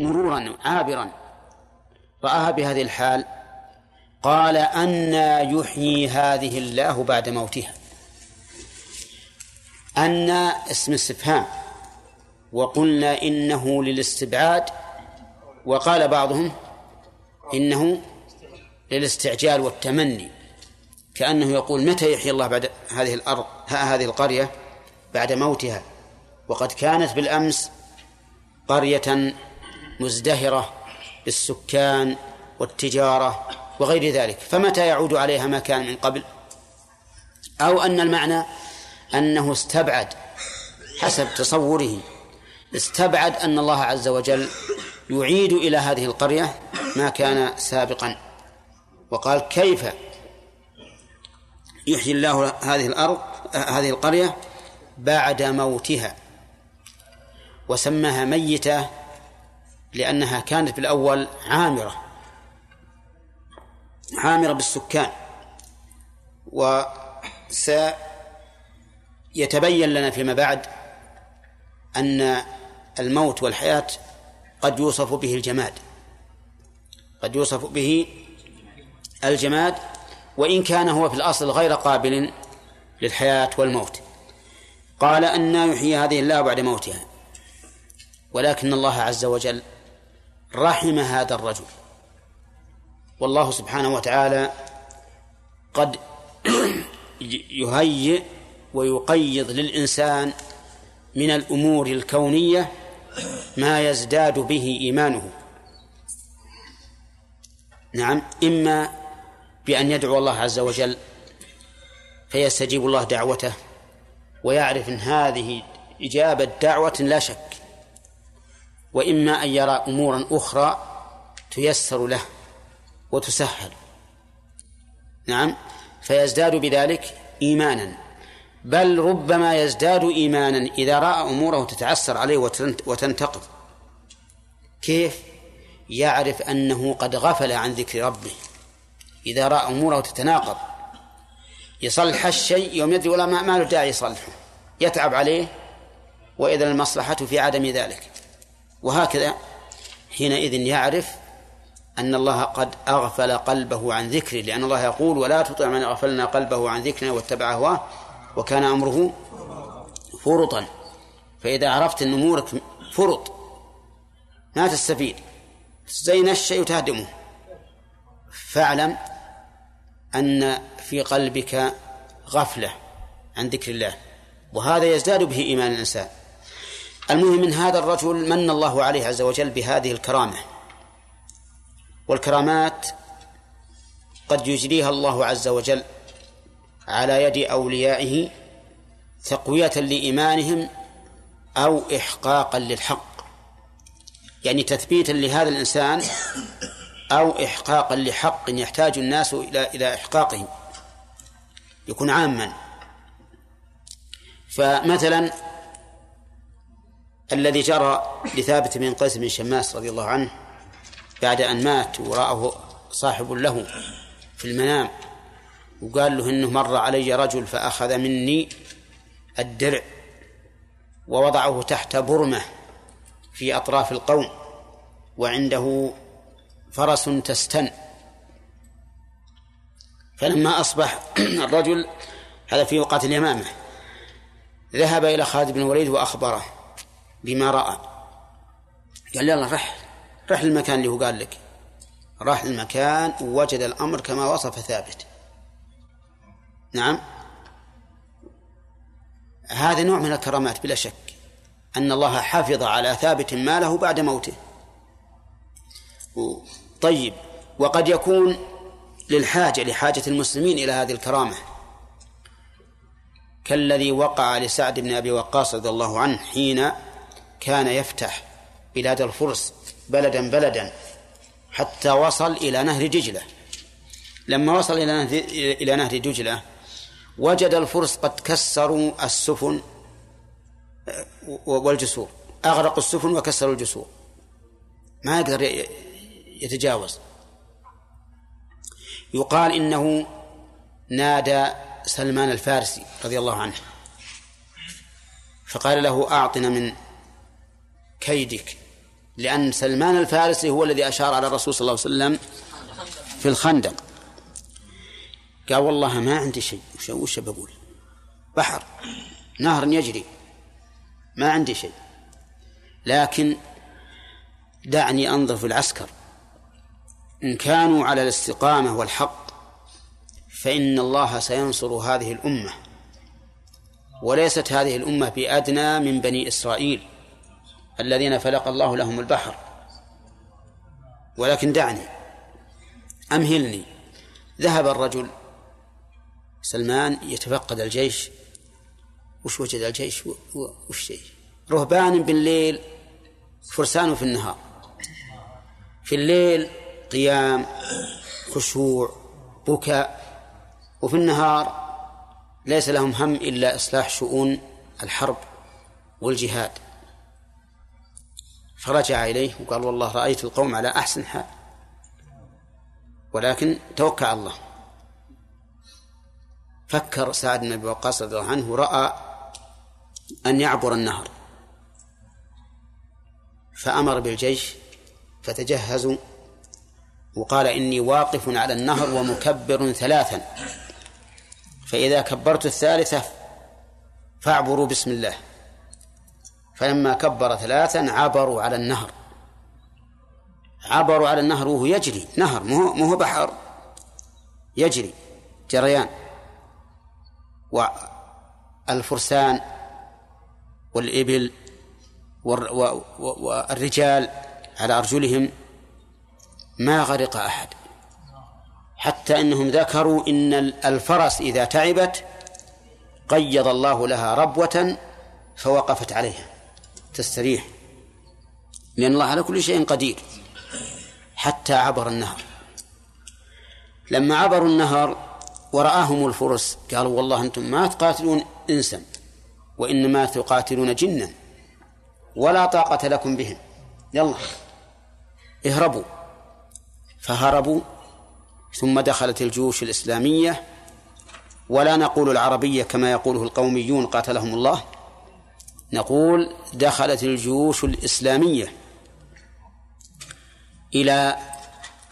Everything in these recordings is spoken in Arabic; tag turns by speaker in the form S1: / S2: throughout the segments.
S1: مرورا عابرا. رآها بهذه الحال قال أنا يحيي هذه الله بعد موتها. أن اسم استفهام. وقلنا إنه للاستبعاد. وقال بعضهم إنه للاستعجال والتمني. كأنه يقول متى يحيي الله بعد هذه الأرض هذه القرية بعد موتها؟ وقد كانت بالأمس قرية مزدهرة بالسكان والتجارة وغير ذلك فمتى يعود عليها ما كان من قبل؟ أو أن المعنى أنه استبعد حسب تصوره استبعد أن الله عز وجل يعيد إلى هذه القرية ما كان سابقا. وقال كيف يحيي الله هذه الأرض هذه القرية؟ بعد موتها وسماها ميتة لأنها كانت بالأول عامرة. عامرة بالسكان. وسيتبين لنا فيما بعد أن الموت والحياة قد يوصف به الجماد. قد يوصف به الجماد وإن كان هو في الأصل غير قابل للحياة والموت. قال أن يحيي هذه الله بعد موتها ولكن الله عز وجل رحم هذا الرجل. والله سبحانه وتعالى قد يهيئ ويقيض للإنسان من الأمور الكونية ما يزداد به إيمانه. نعم إما بأن يدعو الله عز وجل فيستجيب الله دعوته ويعرف أن هذه إجابة دعوة لا شك. وإما أن يرى أمورا أخرى تيسر له وتسهل. نعم فيزداد بذلك إيمانا. بل ربما يزداد إيمانا إذا رأى أموره تتعسر عليه وتنتقض كيف؟ يعرف أنه قد غفل عن ذكر ربه. إذا رأى أموره تتناقض. يصلح الشيء يوم يدري ولا ما له داعي يصلحه. يتعب عليه. وإذا المصلحة في عدم ذلك. وهكذا حينئذ يعرف أن الله قد أغفل قلبه عن ذكره لأن الله يقول ولا تطع من أغفلنا قلبه عن ذكرنا واتبع هواه وكان أمره فرطا. فإذا عرفت أن أمورك فرط ما تستفيد. زي الشيء وتهدمه فاعلم أن في قلبك غفلة عن ذكر الله وهذا يزداد به إيمان الإنسان. المهم من هذا الرجل من الله عليه عز وجل بهذه الكرامة. والكرامات قد يجريها الله عز وجل على يد أوليائه تقوية لإيمانهم أو إحقاقا للحق. يعني تثبيتا لهذا الإنسان أو إحقاقا لحق يحتاج الناس إلى إلى إحقاقه يكون عاما. فمثلا الذي جرى لثابت بن قيس بن شماس رضي الله عنه بعد أن مات ورآه صاحب له في المنام وقال له إنه مر علي رجل فأخذ مني الدرع ووضعه تحت برمة في أطراف القوم وعنده فرس تستن. فلما أصبح الرجل هذا في وقت اليمامة ذهب إلى خالد بن الوليد وأخبره. بما رأى. قال يلا رح رح المكان اللي هو قال لك. راح المكان ووجد الأمر كما وصف ثابت. نعم؟ هذا نوع من الكرامات بلا شك أن الله حفظ على ثابت ماله بعد موته. طيب وقد يكون للحاجة لحاجة المسلمين إلى هذه الكرامة. كالذي وقع لسعد بن أبي وقاص رضي الله عنه حين كان يفتح بلاد الفرس بلدا بلدا حتى وصل إلى نهر دجلة لما وصل إلى نهر إلى نهر دجلة وجد الفرس قد كسروا السفن والجسور. أغرقوا السفن وكسروا الجسور. ما يقدر يتجاوز. يقال إنه نادى سلمان الفارسي رضي الله عنه فقال له أعطنا من كيدك لأن سلمان الفارسي هو الذي أشار على الرسول صلى الله عليه وسلم في الخندق. قال والله ما عندي شيء. وش بقول؟ بحر نهر يجري. ما عندي شيء. لكن دعني انظر في العسكر. إن كانوا على الاستقامة والحق فإن الله سينصر هذه الأمة وليست هذه الأمة بأدنى من بني إسرائيل. الذين فلق الله لهم البحر. ولكن دعني أمهلني. ذهب الرجل سلمان يتفقد الجيش. وش وجد الجيش؟ وش شيء؟ رهبان بالليل فرسان في النهار. في الليل قيام خشوع بكاء. وفي النهار ليس لهم هم إلا إصلاح شؤون الحرب والجهاد. فرجع إليه وقال والله رأيت القوم على أحسن حال. ولكن توكل على الله. فكر سعد بن أبي وقاص رضي الله عنه راى أن يعبر النهر. فأمر بالجيش فتجهزوا وقال إني واقف على النهر ومكبر ثلاثا. فإذا كبرت الثالثة فاعبروا بسم الله. فلما كبر ثلاثا عبروا على النهر. عبروا على النهر وهو يجري. نهر مو هو بحر. يجري جريان. والفرسان والإبل والرجال على أرجلهم. ما غرق أحد. حتى أنهم ذكروا إن الفرس إذا تعبت قيض الله لها ربوة فوقفت عليها. تستريح لأن الله على كل شيء قدير حتى عبر النهر. لما عبروا النهر ورآهم الفرس قالوا والله أنتم ما تقاتلون إنسا وإنما تقاتلون جنا ولا طاقة لكم بهم. يلا اهربوا. فهربوا ثم دخلت الجيوش الإسلامية ولا نقول العربية كما يقوله القوميون قاتلهم الله نقول دخلت الجيوش الإسلامية إلى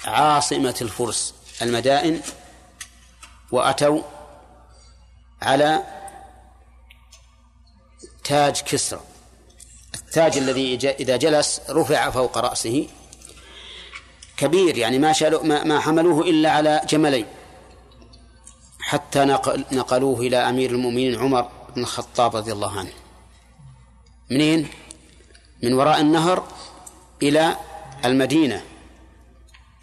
S1: عاصمة الفرس المدائن وأتوا على تاج كسرى. التاج الذي إذا جلس رفع فوق رأسه. كبير يعني ما شالوا ما, حملوه إلا على جملين. حتى نقل نقلوه إلى أمير المؤمنين عمر بن الخطاب رضي الله عنه. منين؟ من وراء النهر إلى المدينة.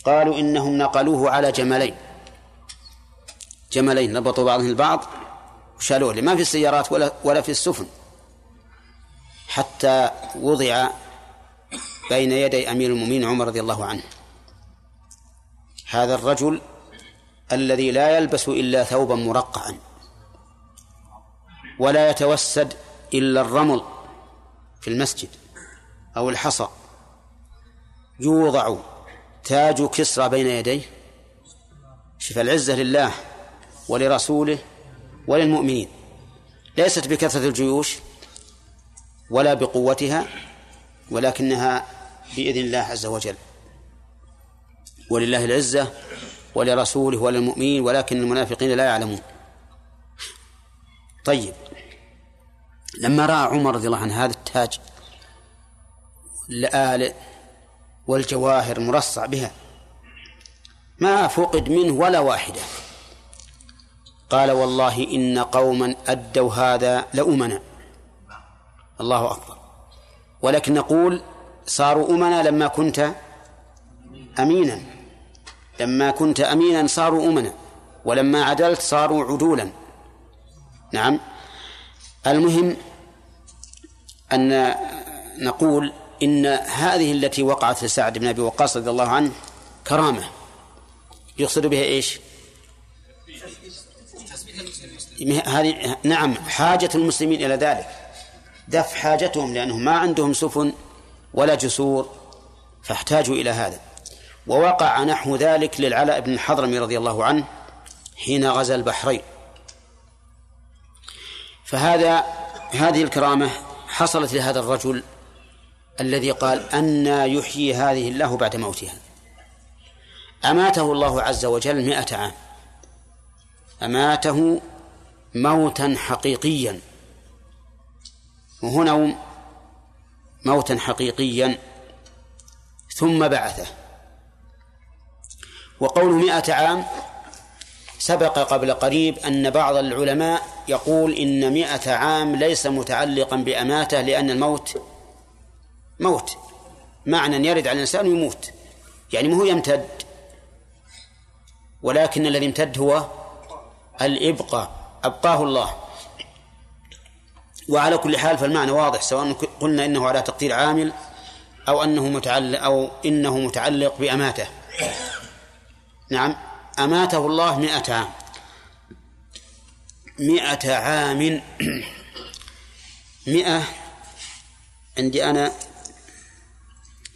S1: قالوا إنهم نقلوه على جملين. جملين ربطوا بعضهم البعض وشالوه ما في السيارات ولا ولا في السفن. حتى وضع بين يدي أمير المؤمنين عمر رضي الله عنه. هذا الرجل الذي لا يلبس إلا ثوبا مرقعا ولا يتوسد إلا الرمل. في المسجد أو الحصى. يوضع تاج كسرى بين يديه شف العزة لله ولرسوله وللمؤمنين. ليست بكثرة الجيوش ولا بقوتها ولكنها بإذن الله عز وجل. ولله العزة ولرسوله وللمؤمنين ولكن المنافقين لا يعلمون. طيب لما رأى عمر رضي الله عنه هذا التاج الآلئ والجواهر مرصع بها. ما فقد منه ولا واحدة. قال والله إن قوما أدوا هذا لأمنا. الله أكبر. ولكن نقول صاروا أمنا لما كنت أمينا. لما كنت أمينا صاروا أمنا. ولما عدلت صاروا عدولا. نعم. المهم أن نقول إن هذه التي وقعت لسعد بن أبي وقاص رضي الله عنه كرامة. يقصد بها إيش؟ هذه نعم حاجة المسلمين إلى ذلك. دفع حاجتهم لأنهم ما عندهم سفن ولا جسور فاحتاجوا إلى هذا. ووقع نحو ذلك للعلاء بن الحضرمي رضي الله عنه حين غزا البحرين. فهذا هذه الكرامة حصلت لهذا الرجل الذي قال أن يحيي هذه الله بعد موتها. أماته الله عز وجل مئة عام. أماته موتا حقيقيا. وهنا موتا حقيقيا ثم بعثه. وقول مئة عام سبق قبل قريب أن بعض العلماء يقول إن مئة عام ليس متعلقا بأماتة لأن الموت موت. معنى يرد على الإنسان ويموت يعني ما هو يمتد ولكن الذي امتد هو الإبقاء أبقاه الله. وعلى كل حال فالمعنى واضح سواء قلنا إنه على تقدير عامل أو أنه متعلق أو إنه متعلق بأماته. نعم. أماته الله مئة عام. مئة عام. مئة عندي أنا.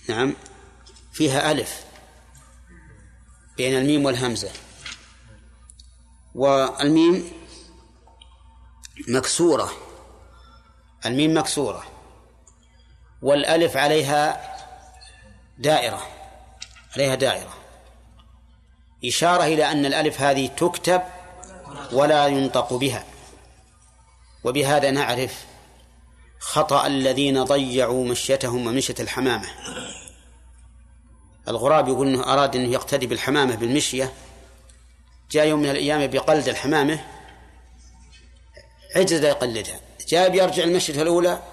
S1: نعم. فيها ألف بين الميم والهمزة. والميم مكسورة. الميم مكسورة. والألف عليها دائرة. عليها دائرة. إشارة إلى أن الألف هذه تكتب ولا ينطق بها. وبهذا نعرف خطأ الذين ضيعوا مشيتهم ومشية الحمامة. الغراب يقول إنه أراد إنه يقتدي بالحمامة بالمشية. جاء يوم من الأيام بقلد الحمامة. عجز يقلدها. جاء بيرجع المشية الأولى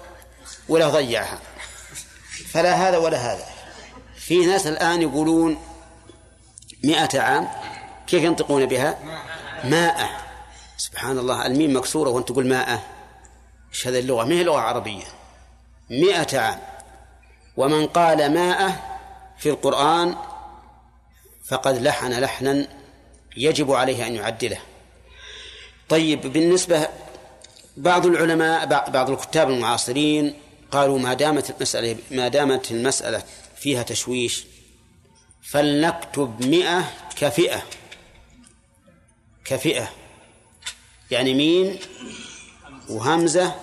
S1: ولا ضيعها. فلا هذا ولا هذا. في ناس الآن يقولون مئة عام كيف ينطقون بها؟ ماء. سبحان الله الميم مكسورة وأنت تقول ماء. إيش هذه اللغة؟ ما هي لغة عربية. مئة عام. ومن قال ماء في القرآن فقد لحن لحنا يجب عليه أن يعدله. طيب بالنسبة بعض العلماء بعض الكتاب المعاصرين قالوا ما دامت المسألة ما دامت المسألة فيها تشويش فلنكتب مئة كفئة. كفئة. يعني مين وهمزة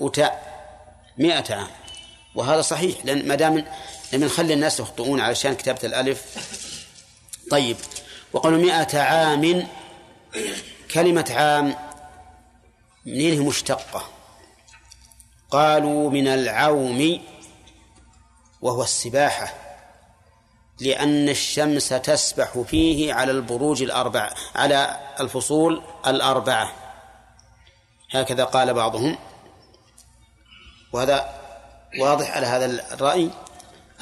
S1: وتاء. مئة عام. وهذا صحيح لأن ما دام لم نخلي الناس يخطئون علشان كتابة الألف. طيب وقالوا مئة عام كلمة عام منين هي مشتقة؟ قالوا من العوم وهو السباحة. لأن الشمس تسبح فيه على البروج الأربعة على الفصول الأربعة. هكذا قال بعضهم. وهذا واضح على هذا الرأي.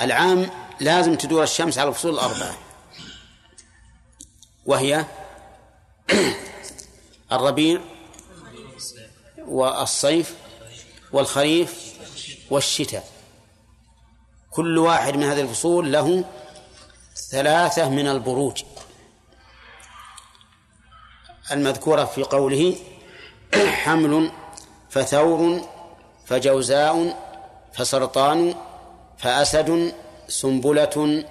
S1: العام لازم تدور الشمس على الفصول الأربعة. وهي الربيع والصيف والخريف والشتاء. كل واحد من هذه الفصول له ثلاثة من البروج. المذكورة في قوله حمل فثور فجوزاء فسرطان فأسد سنبلة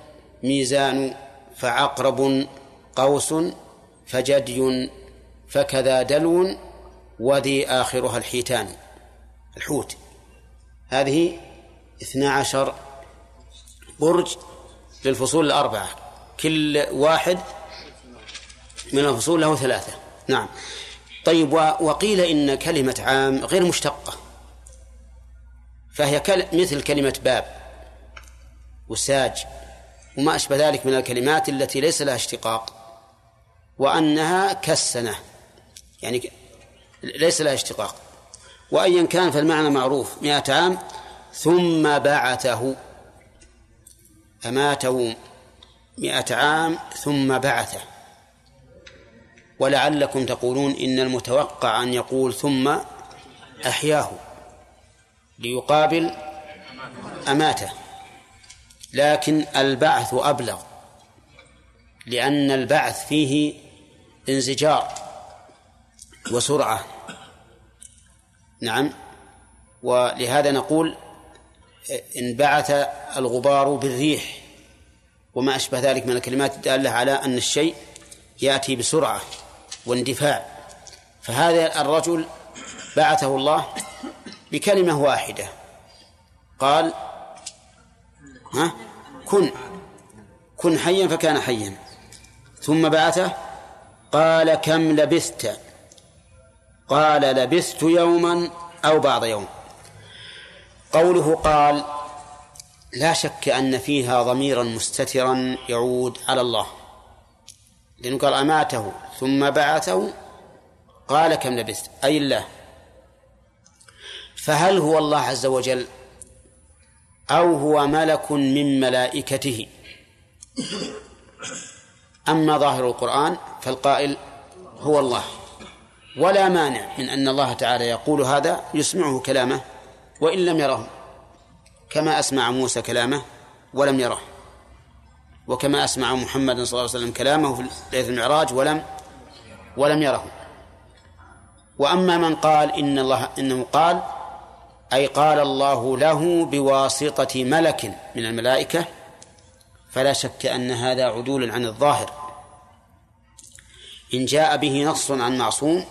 S1: ميزان فعقرب قوس فجدي فكذا دلو وذي آخرها الحيتان. الحوت. هذه اثنا عشر برج للفصول الأربعة. كل واحد من الفصول له ثلاثة. نعم. طيب وقيل إن كلمة عام غير مشتقة. فهي مثل كلمة باب وساج وما أشبه ذلك من الكلمات التي ليس لها اشتقاق وأنها كالسنة يعني ليس لها اشتقاق. وأيا كان فالمعنى معروف. مئة عام ثم بعثه. أماته مئة عام ثم بعثه. ولعلكم تقولون إن المتوقع أن يقول ثم أحياه ليقابل أماته. لكن البعث أبلغ لأن البعث فيه انزجار وسرعة. نعم ولهذا نقول إن بعث الغبار بالريح وما أشبه ذلك من الكلمات الدالة على أن الشيء يأتي بسرعة واندفاع. فهذا الرجل بعثه الله بكلمة واحدة. قال ها؟ كن. كن حيا فكان حيا. ثم بعثه قال كم لبثت قال لبثت يوما أو بعض يوم. قوله قال لا شك أن فيها ضميرا مستترا يعود على الله. لأنه قال أماته ثم بعثه؟ قال كم لبثت؟ أي الله. فهل هو الله عز وجل أو هو ملك من ملائكته؟ أما ظاهر القرآن فالقائل هو الله. ولا مانع من أن الله تعالى يقول هذا يسمعه كلامه. وإن لم يره كما أسمع موسى كلامه ولم يره وكما أسمع محمد صلى الله عليه وسلم كلامه في ليلة المعراج ولم ولم يره. وأما من قال إن الله إنه قال أي قال الله له بواسطة ملك من الملائكة فلا شك أن هذا عدول عن الظاهر. إن جاء به نص عن معصوم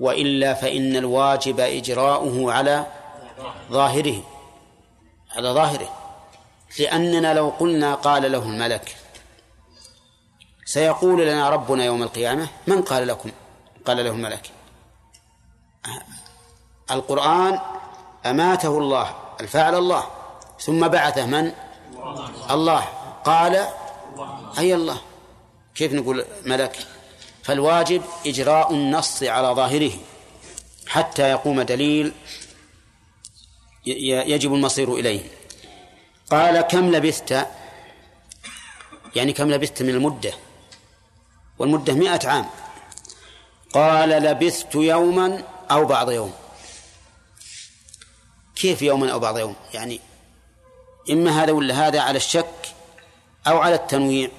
S1: وإلا فإن الواجب إجراؤه على ظاهره على ظاهره. لأننا لو قلنا قال له الملك سيقول لنا ربنا يوم القيامة من قال لكم؟ قال له الملك. القرآن أماته الله الفاعل الله ثم بعثه من؟ الله. قال أي الله. كيف نقول ملك؟ فالواجب إجراء النص على ظاهره حتى يقوم دليل يجب المصير إليه. قال كم لبثت؟ يعني كم لبثت من المدة؟ والمدة مئة عام. قال لبثت يوما أو بعض يوم. كيف يوما أو بعض يوم؟ يعني إما هذا ولا هذا على الشك أو على التنويع.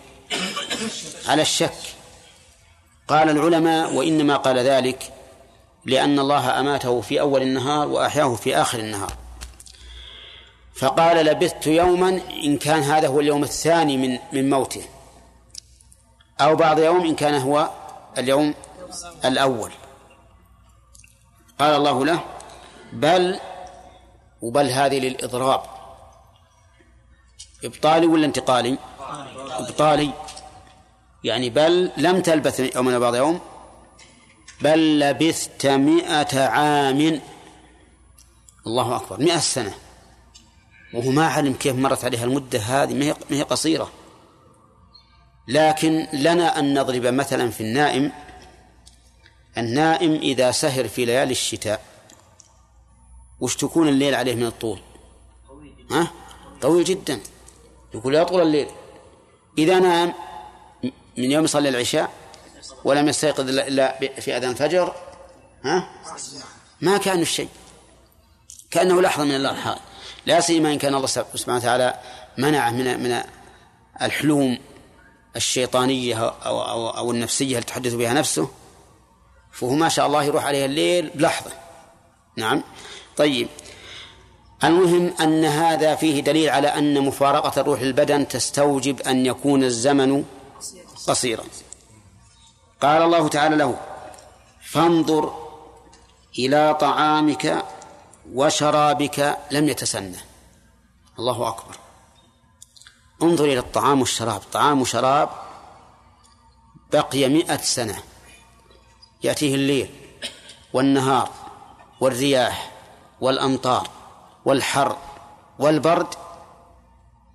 S1: على الشك. قال العلماء وإنما قال ذلك لأن الله أماته في أول النهار وأحياه في آخر النهار. فقال لبثت يوما إن كان هذا هو اليوم الثاني من من موته. أو بعض يوم إن كان هو اليوم الأول. قال الله له بل وبل هذه للإضراب. إبطالي ولا انتقالي؟ إبطالي. يعني بل لم تلبث يوما بعض يوم بل لبثت مئة عام. الله أكبر مئة سنة. وهو ما علم كيف مرت عليها المدة هذه ما هي قصيرة. لكن لنا أن نضرب مثلا في النائم. النائم إذا سهر في ليالي الشتاء وش تكون الليل عليه من الطول؟ ها؟ طويل جدا. يقول يا طول الليل. إذا نام من يوم يصلي العشاء ولم يستيقظ إلا في أذان الفجر ها؟ ما كان الشيء كأنه لحظة من الله الحال لا سيما إن كان الله سبحانه وتعالى منعه من من الحلوم الشيطانية أو, أو, أو النفسية اللي تحدث بها نفسه. فهو ما شاء الله يروح عليه الليل بلحظة. نعم. طيب. المهم أن هذا فيه دليل على أن مفارقة الروح للبدن تستوجب أن يكون الزمن قصيرا قال الله تعالى له فانظر إلى طعامك وشرابك لم يتسنى الله أكبر. انظر إلى الطعام والشراب. طعام وشراب بقي مئة سنة. يأتيه الليل والنهار والرياح والأمطار والحر والبرد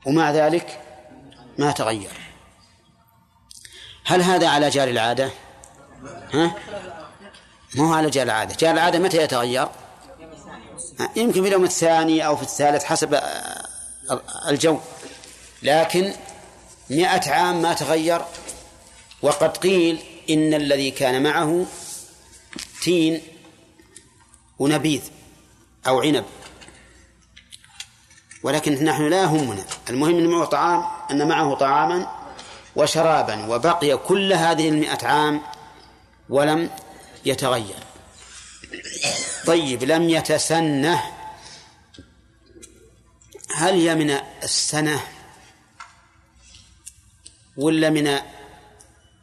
S1: ومع ذلك ما تغير. هل هذا على جار العادة؟ ها؟ ما هو على جار العادة جار العادة متى يتغير؟ يمكن في اليوم الثاني أو في الثالث حسب الجو لكن مئة عام ما تغير وقد قيل إن الذي كان معه تين ونبيذ أو عنب ولكن نحن لا يهمنا المهم أن معه طعام أن معه طعاما وشرابا وبقي كل هذه المئة عام ولم يتغير. طيب لم يتسنه. هل هي من السنة ولا من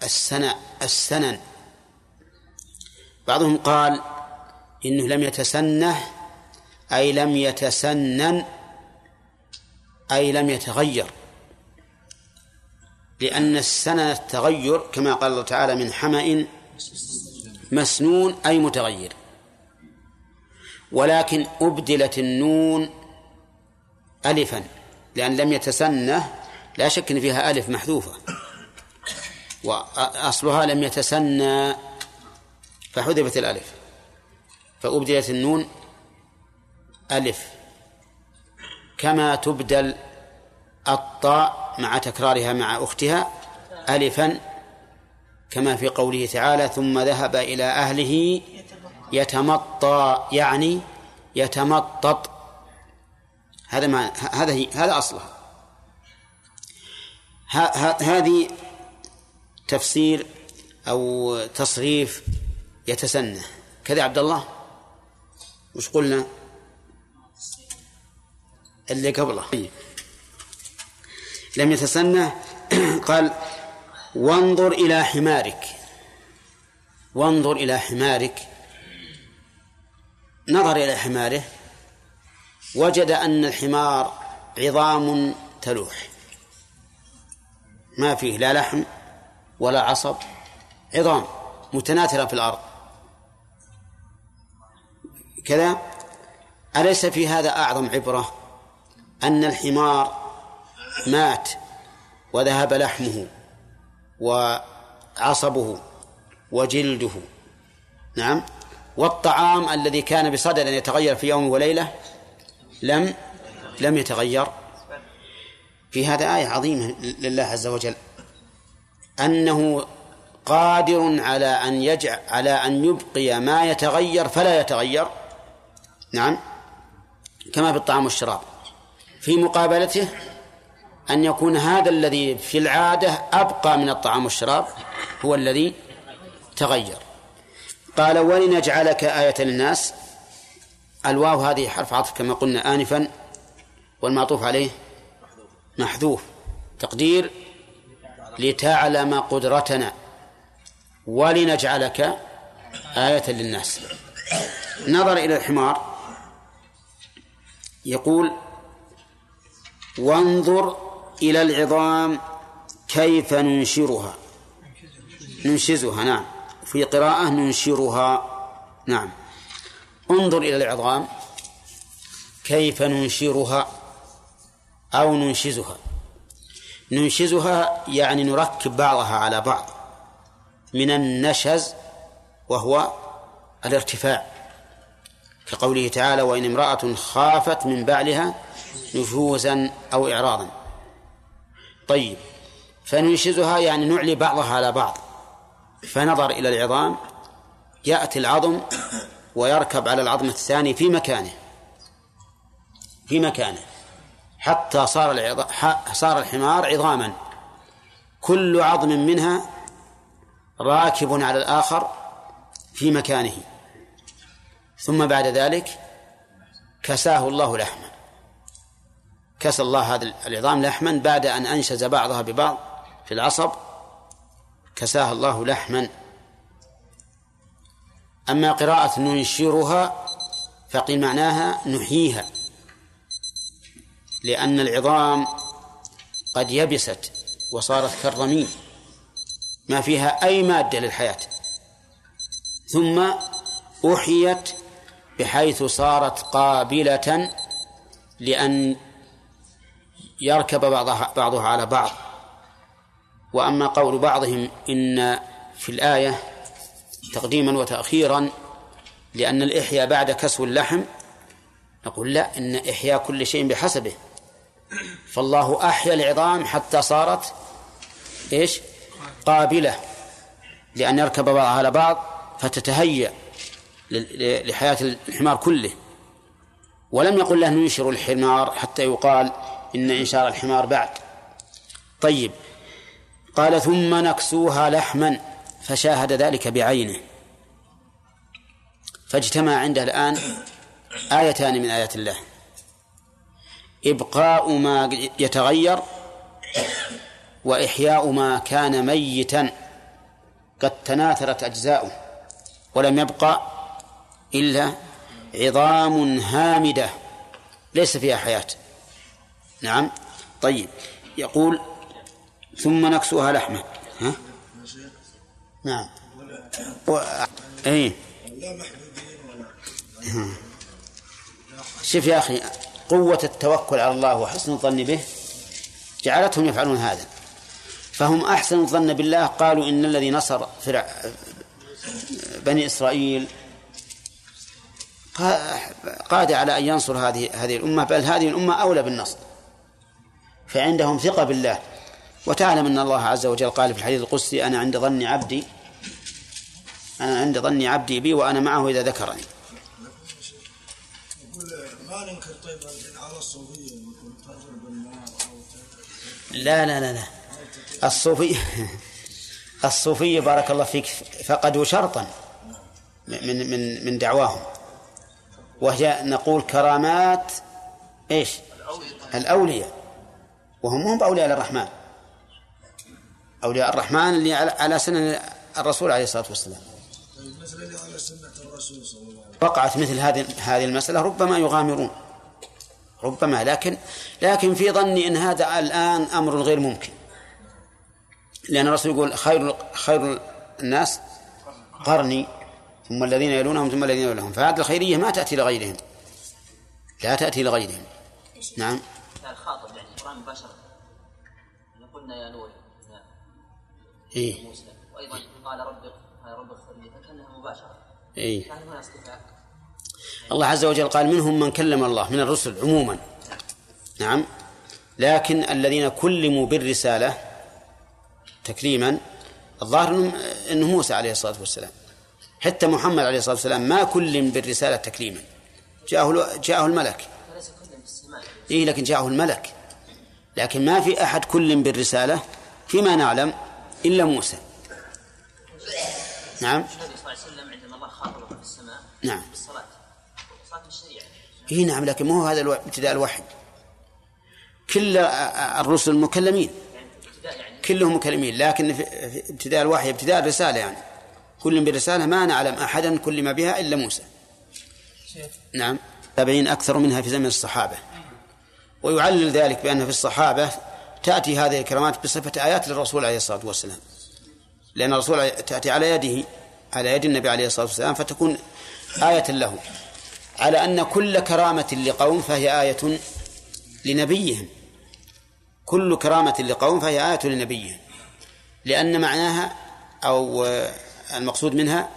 S1: السنة السنن؟ بعضهم قال إنه لم يتسنه أي لم يتسنن أي لم يتغير. لأن السنة التغير كما قال الله تعالى من حمأ مسنون أي متغير. ولكن أبدلت النون ألفا لأن لم يتسنه لا شك أن فيها ألف محذوفة. وأصلها لم يتسنى فحذفت الألف. فأبدلت النون ألف. كما تبدل الطاء مع تكرارها مع أختها ألفا كما في قوله تعالى ثم ذهب إلى أهله يتمطى يعني يتمطط. هذا ما هذا هي هذا أصلها. هذه تفسير أو تصريف يتسنى. كذا عبد الله؟ وش قلنا؟ اللي قبله. لم يتسنى قال وانظر إلى حمارك. وانظر إلى حمارك. نظر إلى حماره وجد أن الحمار عظام تلوح. ما فيه لا لحم ولا عصب عظام متناثرة في الأرض. كذا أليس في هذا أعظم عبرة؟ أن الحمار مات وذهب لحمه وعصبه وجلده. نعم. والطعام الذي كان بصدد أن يتغير في يوم وليلة لم لم يتغير. في هذا آية عظيمة لله عز وجل. أنه قادر على أن يجعل على أن يبقي ما يتغير فلا يتغير. نعم. كما في الطعام والشراب. في مقابلته أن يكون هذا الذي في العادة أبقى من الطعام والشراب هو الذي تغير. قال ولنجعلك آية للناس. الواو هذه حرف عطف كما قلنا آنفا والمعطوف عليه محذوف. تقدير لتعلم قدرتنا. ولنجعلك آية للناس. نظر إلى الحمار. يقول وانظر إلى العظام كيف ننشرها؟ ننشزها نعم. في قراءة ننشرها نعم. انظر إلى العظام كيف ننشرها أو ننشزها. ننشزها يعني نركب بعضها على بعض من النشز وهو الارتفاع. كقوله تعالى وإن امرأة خافت من بعلها نشوزا أو إعراضا. طيب فننشزها يعني نعلي بعضها على بعض. فنظر إلى العظام يأتي العظم ويركب على العظم الثاني في مكانه في مكانه حتى صار صار الحمار عظاما. كل عظم منها راكب على الآخر في مكانه. ثم بعد ذلك كساه الله لحما. كسى الله هذا العظام لحما بعد أن أنشز بعضها ببعض في العصب كساها الله لحما. أما قراءة ننشرها فقيل معناها نحييها لأن العظام قد يبست وصارت كالرميم ما فيها أي مادة للحياة. ثم أحيت بحيث صارت قابلة لأن يركب بعضها بعضها على بعض. وأما قول بعضهم إن في الآية تقديما وتأخيرا لأن الإحياء بعد كسو اللحم نقول لا إن إحياء كل شيء بحسبه. فالله أحيا العظام حتى صارت إيش؟ قابلة. لأن يركب بعضها على بعض فتتهيأ لحياة الحمار كله. ولم يقل له ننشر الحمار حتى يقال إن إنشار الحمار بعد. طيب. قال ثم نكسوها لحما فشاهد ذلك بعينه. فاجتمع عنده الآن آيتان من آيات الله. إبقاء ما يتغير وإحياء ما كان ميتا. قد تناثرت أجزاؤه ولم يبقى إلا عظام هامدة ليس فيها حياة. نعم. طيب. يقول ثم نكسوها لحما ها؟ نعم. و... اي شوف يا أخي قوة التوكل على الله وحسن الظن به جعلتهم يفعلون هذا. فهم أحسن الظن بالله قالوا إن الذي نصر فرع بني إسرائيل قادر على أن ينصر هذه هذه الأمة بل هذه الأمة أولى بالنصر. فعندهم ثقة بالله. وتعلم أن الله عز وجل قال في الحديث القدسي أنا عند ظن عبدي أنا عند ظن عبدي بي وأنا معه إذا ذكرني. ما ننكر طيب على الصوفية لا لا لا لا. الصوفية الصوفية بارك الله فيك فقدوا شرطا من من من دعواهم. وهي نقول كرامات إيش؟ الأولياء. وهم هم بأولياء الرحمن أولياء الرحمن اللي على سنة الرسول عليه الصلاة والسلام. وقعت مثل هذه هذه المسألة ربما يغامرون. ربما لكن لكن في ظني إن هذا الآن أمر غير ممكن. لأن الرسول يقول خير خير الناس قرني ثم الذين يلونهم ثم الذين يلونهم. فهذه الخيرية ما تأتي لغيرهم. لا تأتي لغيرهم. نعم. الخاطب يعني القران مباشره قلنا يا نور إيه؟ موسى. وأيضا قال رب رب اغفر لي مباشرة. إيه؟ يعني هنا اصطفاء الله عز وجل قال منهم من كلم الله من الرسل عموما. نعم. لكن الذين كلموا بالرسالة تكريما الظاهر انه موسى عليه الصلاة والسلام حتى محمد عليه الصلاة والسلام ما كلم بالرسالة تكليما جاءه جاءه الملك. اي لكن جاءه الملك. لكن ما في أحد كلم بالرسالة فيما نعلم إلا موسى. نعم. النبي صلى الله عليه وسلم عندما الله خاطبه في السماء نعم. بالصلاه اي نعم لكن مو هذا ابتداء الوحي. كل الرسل مكلمين. كلهم مكلمين لكن في ابتداء الوحي ابتداء الرسالة يعني. كل برسالة ما نعلم أحدا كلم بها إلا موسى. نعم. تابعين أكثر منها في زمن الصحابة. ويعلل ذلك بأن في الصحابة تأتي هذه الكرامات بصفة آيات للرسول عليه الصلاة والسلام. لأن الرسول تأتي على يده على يد النبي عليه الصلاة والسلام فتكون آية له. على أن كل كرامة لقوم فهي آية لنبيهم. كل كرامة لقوم فهي آية لنبيهم. لأن معناها أو المقصود منها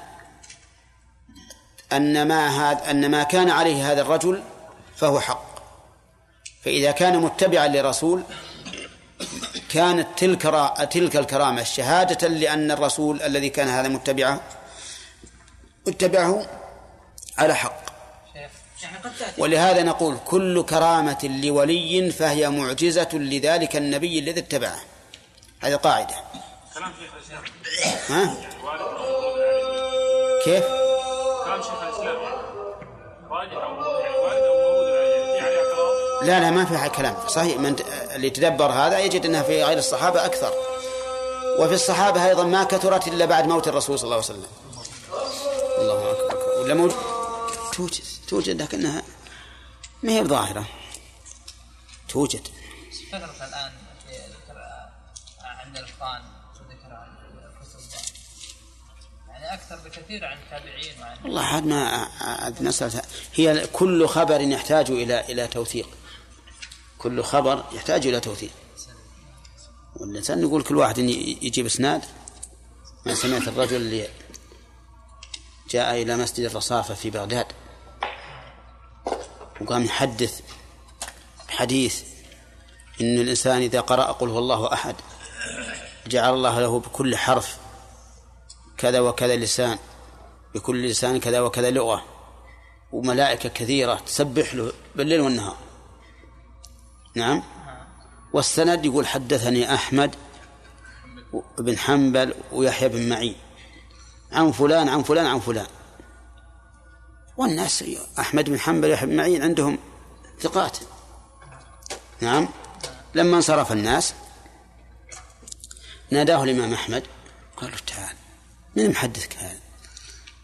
S1: أن ما هذا أن ما كان عليه هذا الرجل فهو حق. فإذا كان متبعا لرسول كانت تلك تلك الكرامة شهادة لأن الرسول الذي كان هذا متبعه اتبعه على حق. ولهذا نقول كل كرامة لولي فهي معجزة لذلك النبي الذي اتبعه. هذه قاعدة. ها؟ كيف؟ كلام شيخ الإسلام. لا لا ما فيها كلام. صحيح من اللي يتدبر هذا يجد إنها في غير الصحابة أكثر. وفي الصحابة أيضا ما كثرت إلا بعد موت الرسول صلى الله عليه وسلم. الله أكبر. ولا موجود توجد توجد لكنها ما هي بظاهرة. توجد. الآن عند وذكر الكتب يعني أكثر بكثير عن التابعين وعن والله عاد ما مسألة هي كل خبر يحتاج إلى إلى توثيق. كل خبر يحتاج إلى توثيق. والإنسان يقول كل واحد يجيب إسناد. ما سمعت الرجل اللي جاء إلى مسجد الرصافة في بغداد وقام يحدث حديث إن الإنسان إذا قرأ قل هو الله أحد جعل الله له بكل حرف كذا وكذا لسان بكل لسان كذا وكذا لغة وملائكة كثيرة تسبح له بالليل والنهار. نعم. والسند يقول حدثني أحمد بن حنبل ويحيى بن معين. عن فلان عن فلان عن فلان. والناس أحمد بن حنبل يحيى بن معين عندهم ثقات. نعم. لما انصرف الناس ناداه الإمام أحمد. قال له تعال من محدثك هذا؟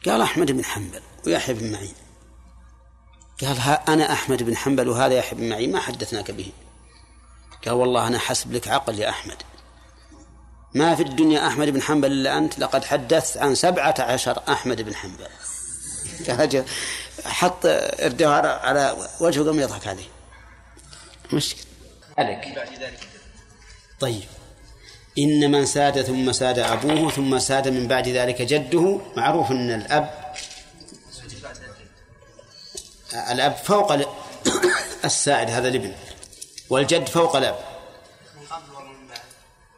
S1: قال أحمد بن حنبل ويحيى بن معين. قال ها أنا أحمد بن حنبل وهذا يحيى بن معين ما حدثناك به. قال والله أنا حسب لك عقل يا أحمد. ما في الدنيا أحمد بن حنبل إلا أنت لقد حدثت عن سبعة عشر أحمد بن حنبل. حط الدوار على وجهه قام يضحك عليه. مشكلة. عليك. طيب. إن من ساد ثم ساد أبوه ثم ساد من بعد ذلك جده معروف أن الأب الأب فوق السائد هذا الابن والجد فوق الأب من قبل ومن بعد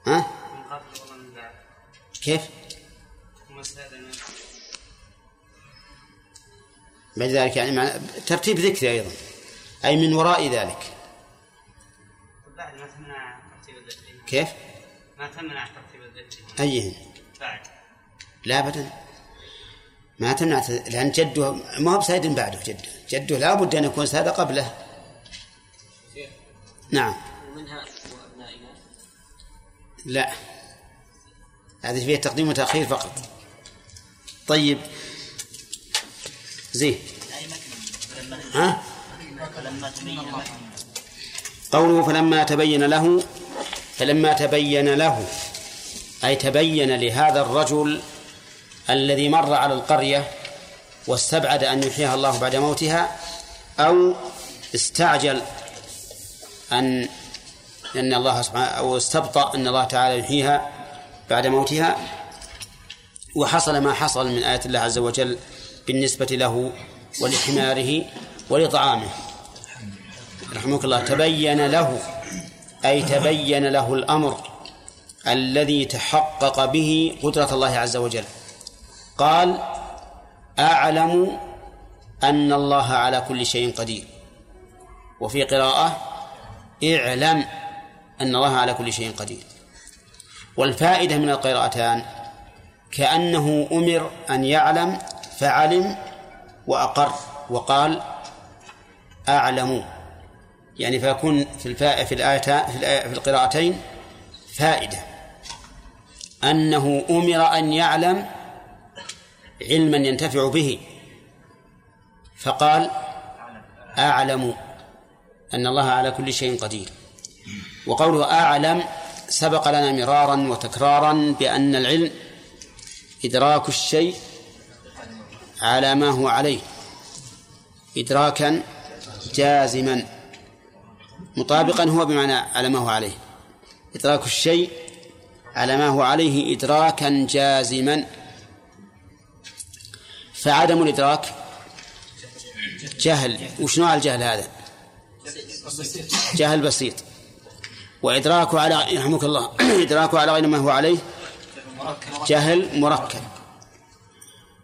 S1: ها؟ من قبل ومن بعد كيف؟ بعد ذلك يعني ترتيب ذكري أيضا أي من وراء ذلك بعد ما تمنع ترتيب كيف؟ ما تمنع ترتيب الذكري أيهن؟ بعد لا أبدا ما تمنع لأن جده ما هو بسيد بعده جده جده لا بد أن يكون ساد قبله. نعم. ومنها وأبنائنا لا. هذه فيها تقديم وتأخير فقط. طيب. زين. ها؟ قوله فلما تبين له فلما تبين له أي تبين لهذا الرجل الذي مر على القرية واستبعد أن يحييها الله بعد موتها أو استعجل أن أن الله سبحانه أو استبطأ أن الله تعالى يحييها بعد موتها وحصل ما حصل من آيات الله عز وجل بالنسبة له ولحماره ولطعامه. رحمك الله. تبين له أي تبين له الأمر الذي تحقق به قدرة الله عز وجل. قال أعلم أن الله على كل شيء قدير. وفي قراءة اعلم أن الله على كل شيء قدير. والفائدة من القراءتان كأنه أمر أن يعلم فعلم وأقر. وقال أعلم. يعني فيكون في الفاء في الآية في, الآية في القراءتين فائدة. أنه أمر أن يعلم علما ينتفع به. فقال أعلم أن الله على كل شيء قدير. وقوله أعلم سبق لنا مرارا وتكرارا بأن العلم إدراك الشيء على ما هو عليه. إدراكا جازما. مطابقا هو بمعنى على ما هو عليه. إدراك الشيء على ما هو عليه إدراكا جازما. فعدم الإدراك جهل. وش نوع الجهل هذا؟ جهل بسيط. وإدراكه على يرحمك الله. إدراكه على غير ما هو عليه جهل مركب.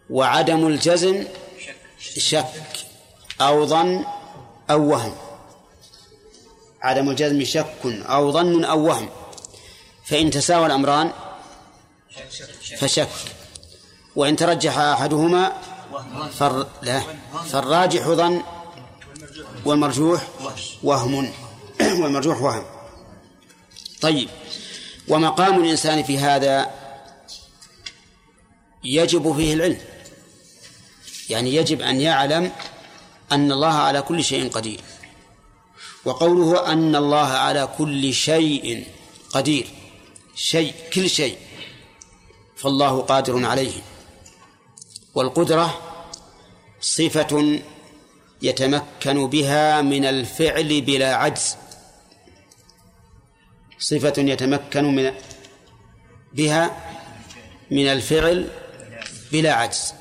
S1: وعدم الجزم شك أو ظن أو وهم. عدم الجزم شك أو ظن أو وهم. فإن تساوى الأمران فشك. وإن ترجح أحدهما فر... لا. فالراجح ظن والمرجوح وهم. والمرجوح وهم. طيب. ومقام الإنسان في هذا يجب فيه العلم. يعني يجب أن يعلم أن الله على كل شيء قدير. وقوله أن الله على كل شيء قدير. شيء كل شيء. فالله قادر عليه. والقدرة صفة يتمكن بها من الفعل بلا عجز. صفة يتمكن من بها من الفعل بلا عجز.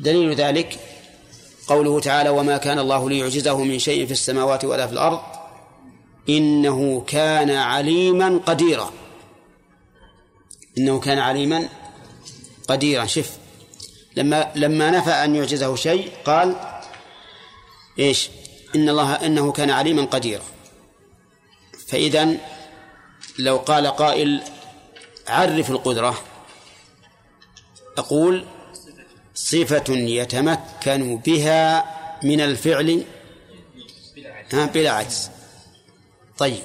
S1: دليل ذلك قوله تعالى وما كان الله ليعجزه من شيء في السماوات ولا في الأرض إنه كان عليما قديرا. إنه كان عليما قديرا. شف لما لما نفى أن يعجزه شيء قال إيش؟ إن الله إنه كان عليما قديرا. فإذا لو قال قائل عرف القدرة أقول صفة يتمكن بها من الفعل بلا عجز. طيب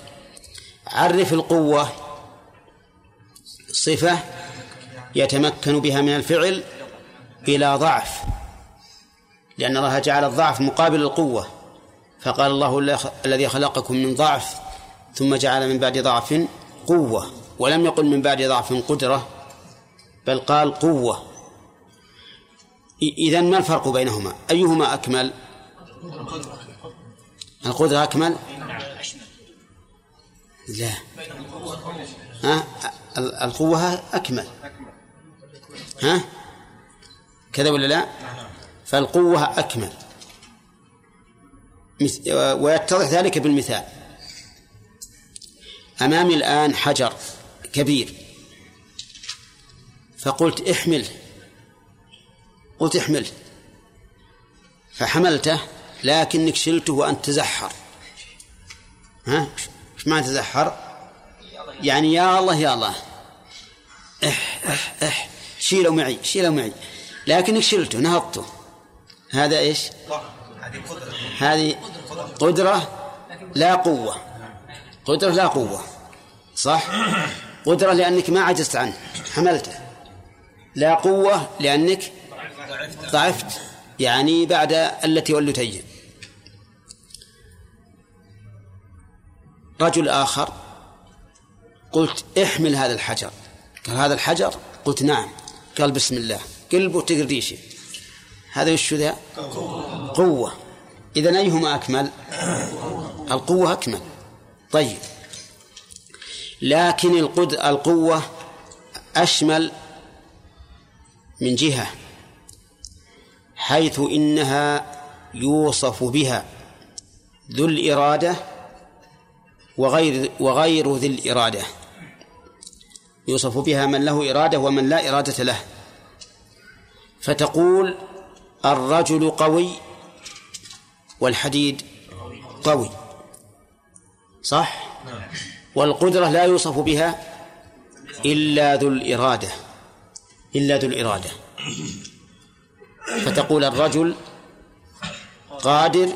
S1: عرف القوة صفة يتمكن بها من الفعل بلا ضعف لأن الله جعل الضعف مقابل القوة. فقال الله الذي خلقكم من ضعف ثم جعل من بعد ضعف قوة. ولم يقل من بعد ضعف قدرة بل قال قوة. إذا ما الفرق بينهما؟ أيهما أكمل؟ القدرة أكمل؟ لا. ها؟ القوة أكمل. ها؟ كذا ولا لا؟ فالقوة أكمل. ويتضح ذلك بالمثال. أمامي الآن حجر كبير. فقلت احمله قلت احمله فحملته لكنك شلته وأنت تزحر. ها؟ إيش معنى تزحر؟ يعني يا الله يا الله. إح إح إح. شيلوا معي شيلوا معي. لكنك شلته نهضته. هذا إيش؟ هذه قدرة لا قوة. قدرة لا قوة. صح؟ قدرة لأنك ما عجزت عنه حملته. لا قوة لأنك ضعفت يعني بعد التي ولتين رجل آخر قلت احمل هذا الحجر. قال هذا الحجر؟ قلت نعم. قال بسم الله. قلبه تقرديشه هذا وش ذا؟ قوة. إذا أيهما أكمل؟ القوة أكمل. طيب. لكن القد القوة أشمل من جهة حيث إنها يوصف بها ذو الإرادة وغير وغير ذي الإرادة. يوصف بها من له إرادة ومن لا إرادة له. فتقول الرجل قوي والحديد قوي. صح؟ والقدرة لا يوصف بها إلا ذو الإرادة إلا ذو الإرادة. فتقول الرجل قادر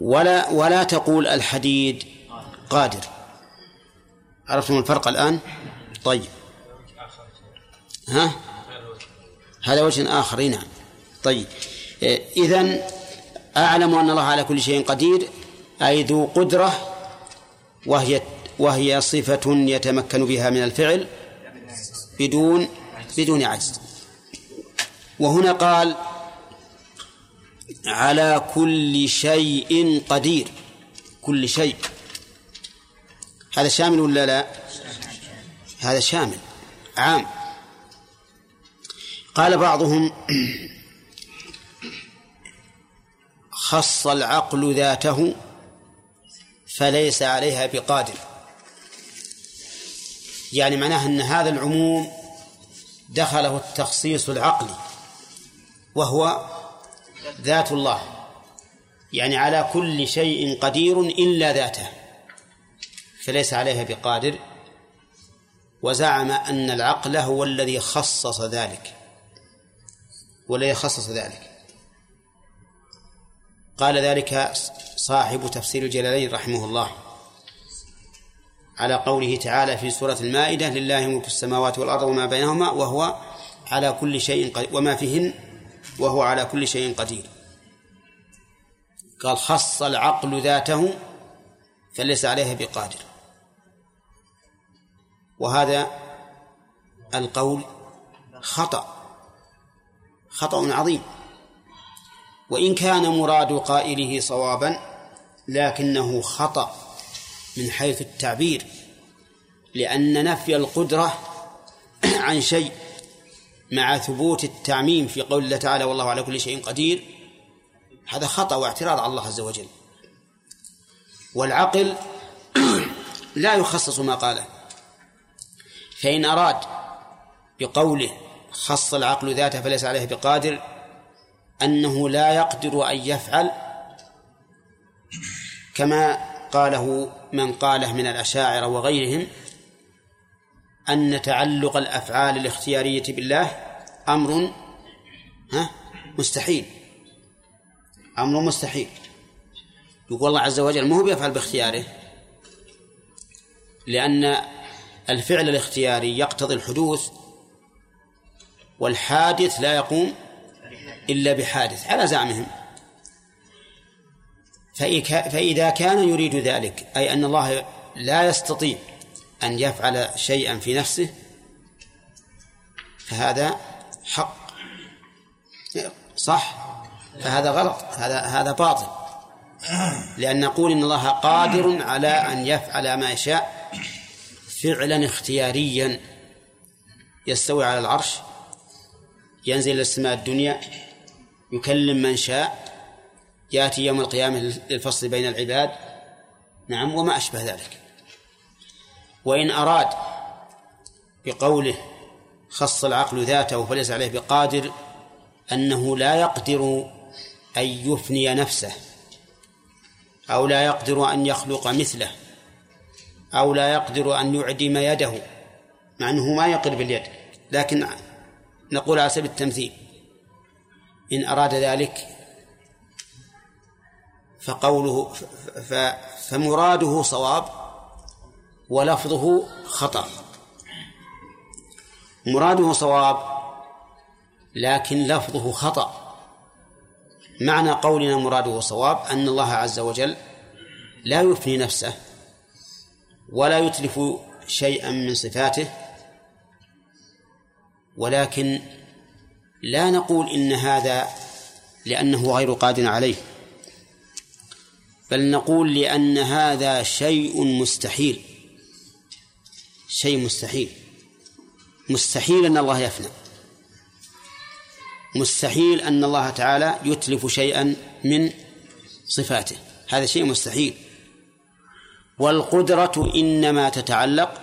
S1: ولا ولا تقول الحديد قادر. عرفتم الفرق الآن؟ طيب. ها؟ هذا وجه آخر نعم. طيب. إذن أعلم أن الله على كل شيء قدير أي ذو قدرة وهي وهي صفة يتمكن بها من الفعل بدون بدون عجز. وهنا قال على كل شيء قدير كل شيء. هذا شامل ولا لا؟ هذا شامل عام. قال بعضهم خص العقل ذاته فليس عليها بقادر. يعني معناه أن هذا العموم دخله التخصيص العقلي وهو ذات الله. يعني على كل شيء قدير إلا ذاته فليس عليها بقادر. وزعم أن العقل هو الذي خصص ذلك. والذي خصص ذلك. قال ذلك صاحب تفسير الجلالين رحمه الله. على قوله تعالى في سورة المائدة لله ملك السماوات والأرض وما بينهما وهو على كل شيء قدير وما فيهن وهو على كل شيء قدير. قال خص العقل ذاته فليس عليها بقادر. وهذا القول خطأ. خطأ عظيم. وإن كان مراد قائله صوابا لكنه خطأ من حيث التعبير لأن نفي القدرة عن شيء مع ثبوت التعميم في قول الله تعالى والله على كل شيء قدير هذا خطأ واعتراض على الله عز وجل. والعقل لا يخصص ما قاله. فإن أراد بقوله خص العقل ذاته فليس عليه بقادر أنه لا يقدر أن يفعل كما قاله من قاله من الأشاعرة وغيرهم أن تعلق الأفعال الاختيارية بالله أمر ها مستحيل. أمر مستحيل. يقول الله عز وجل ما هو بيفعل باختياره؟ لأن الفعل الاختياري يقتضي الحدوث والحادث لا يقوم إلا بحادث على زعمهم. فإذا كان يريد ذلك أي أن الله لا يستطيع أن يفعل شيئا في نفسه فهذا حق. صح؟ فهذا غلط هذا هذا باطل. لأن نقول إن الله قادر على أن يفعل ما يشاء فعلا اختياريا يستوي على العرش ينزل إلى السماء الدنيا يكلم من شاء يأتي يوم القيامة للفصل بين العباد. نعم وما أشبه ذلك. وإن أراد بقوله خص العقل ذاته فليس عليه بقادر أنه لا يقدر أن يفني نفسه أو لا يقدر أن يخلق مثله أو لا يقدر أن يعدم يده مع أنه ما يقدر باليد لكن نقول على سبيل التمثيل. إن أراد ذلك فقوله فمراده صواب ولفظه خطأ. مراده صواب لكن لفظه خطأ. معنى قولنا مراده صواب أن الله عز وجل لا يفني نفسه ولا يتلف شيئا من صفاته ولكن لا نقول إن هذا لأنه غير قادر عليه بل نقول لأن هذا شيء مستحيل شيء مستحيل مستحيل أن الله يفنى مستحيل أن الله تعالى يتلف شيئا من صفاته هذا شيء مستحيل والقدرة إنما تتعلق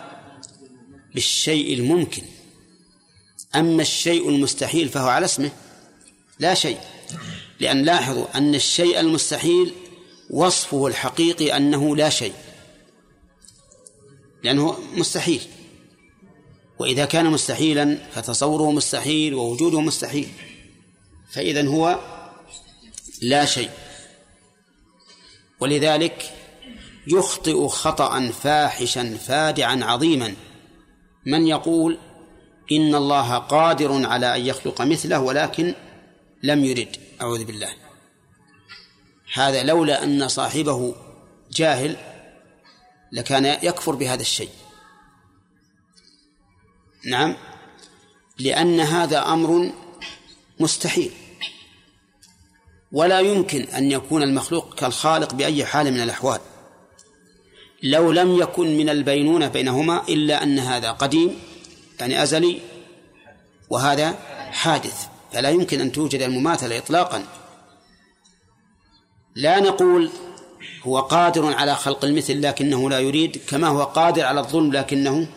S1: بالشيء الممكن. أما الشيء المستحيل فهو على اسمه لا شيء. لأن لاحظوا أن الشيء المستحيل وصفه الحقيقي أنه لا شيء. لأنه مستحيل. وإذا كان مستحيلا فتصوره مستحيل ووجوده مستحيل. فإذا هو لا شيء. ولذلك يخطئ خطأ فاحشا فادعا عظيما. من يقول إن الله قادر على أن يخلق مثله ولكن لم يرد. أعوذ بالله. هذا لولا أن صاحبه جاهل لكان يكفر بهذا الشيء. نعم. لأن هذا أمر مستحيل. ولا يمكن أن يكون المخلوق كالخالق بأي حال من الأحوال. لو لم يكن من البينونة بينهما إلا أن هذا قديم يعني أزلي وهذا حادث. فلا يمكن أن توجد المماثلة إطلاقا. لا نقول هو قادر على خلق المثل لكنه لا يريد كما هو قادر على الظلم لكنه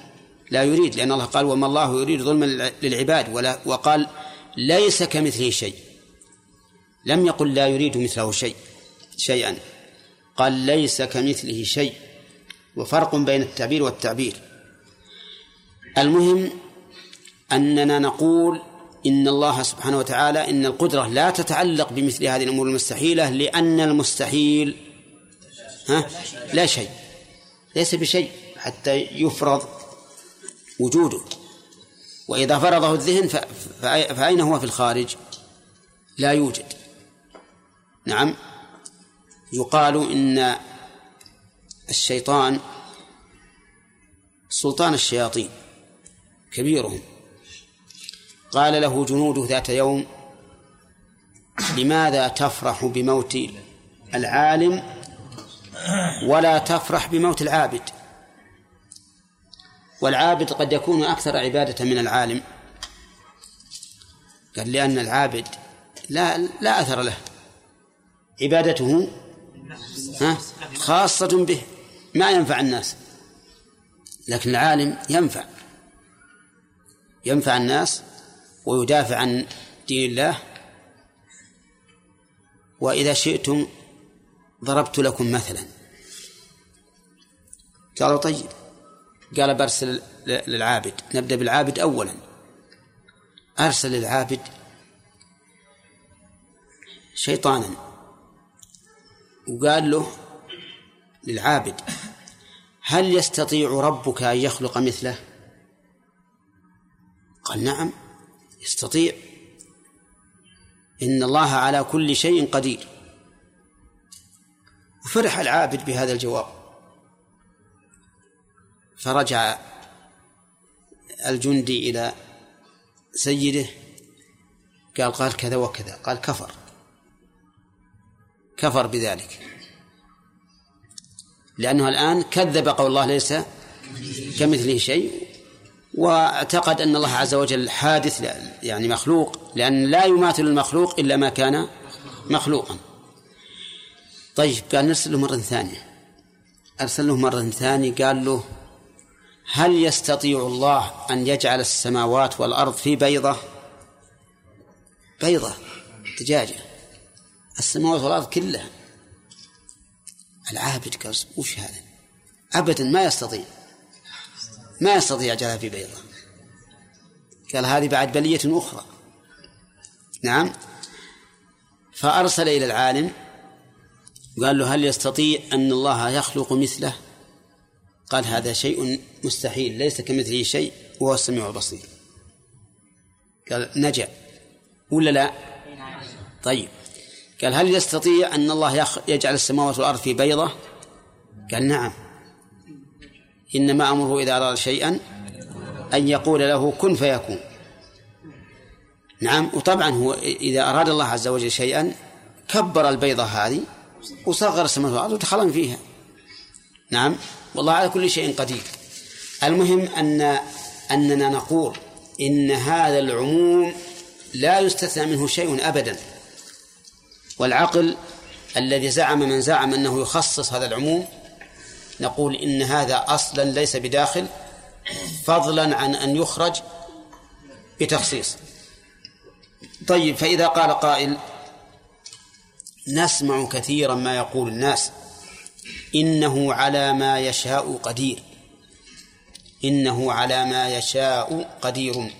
S1: لا يريد لأن الله قال وما الله يريد ظلما للعباد ولا وقال ليس كمثله شيء لم يقل لا يريد مثله شيء شيئا. قال ليس كمثله شيء وفرق بين التعبير والتعبير. المهم أننا نقول إن الله سبحانه وتعالى إن القدرة لا تتعلق بمثل هذه الأمور المستحيلة لأن المستحيل ها؟ لا شيء. ليس بشيء حتى يفرض وجوده. وإذا فرضه الذهن فأين هو في الخارج؟ لا يوجد. نعم. يقال إن الشيطان سلطان الشياطين. كبيرهم. قال له جنوده ذات يوم لماذا تفرح بموت العالم ولا تفرح بموت العابد؟ والعابد قد يكون أكثر عبادة من العالم. قال لأن العابد لا لا أثر له. عبادته خاصة به ما ينفع الناس لكن العالم ينفع. ينفع الناس ويدافع عن دين الله؟ وإذا شئتم ضربت لكم مثلا. قالوا طيب. قال برسل للعابد. نبدأ بالعابد أولا. أرسل للعابد شيطانا. وقال له للعابد هل يستطيع ربك أن يخلق مثله؟ قال نعم يستطيع. إن الله على كل شيء قدير. فرح العابد بهذا الجواب. فرجع الجندي إلى سيده قال قال كذا وكذا قال كفر. كفر بذلك. لأنه الآن كذب قول الله ليس كمثله شيء. واعتقد أن الله عز وجل حادث يعني مخلوق لأن لا يماثل المخلوق إلا ما كان مخلوقا. طيب قال نرسل له مرة ثانية. أرسل له مرة ثانية قال له هل يستطيع الله أن يجعل السماوات والأرض في بيضة؟ بيضة دجاجة. السماوات والأرض كلها. العابد قال وش هذا؟ أبدا ما يستطيع. ما يستطيع جعلها في بيضة. قال هذه بعد بلية أخرى. نعم. فأرسل إلى العالم قال له هل يستطيع أن الله يخلق مثله؟ قال هذا شيء مستحيل ليس كمثله شيء وهو السميع البصير. قال نجا. ولا لا؟ طيب. قال هل يستطيع أن الله يجعل السماوات والأرض في بيضة؟ قال نعم. إنما أمره إذا أراد شيئا أن يقول له كن فيكون. نعم وطبعا هو إذا أراد الله عز وجل شيئا كبر البيضة هذه وصغر السماوات والأرض ودخلن فيها. نعم والله على كل شيء قدير. المهم أن أننا نقول إن هذا العموم لا يستثنى منه شيء أبدا. والعقل الذي زعم من زعم أنه يخصص هذا العموم نقول إن هذا أصلا ليس بداخل فضلا عن أن يخرج بتخصيص. طيب فإذا قال قائل نسمع كثيرا ما يقول الناس إنه على ما يشاء قدير إنه على ما يشاء قدير.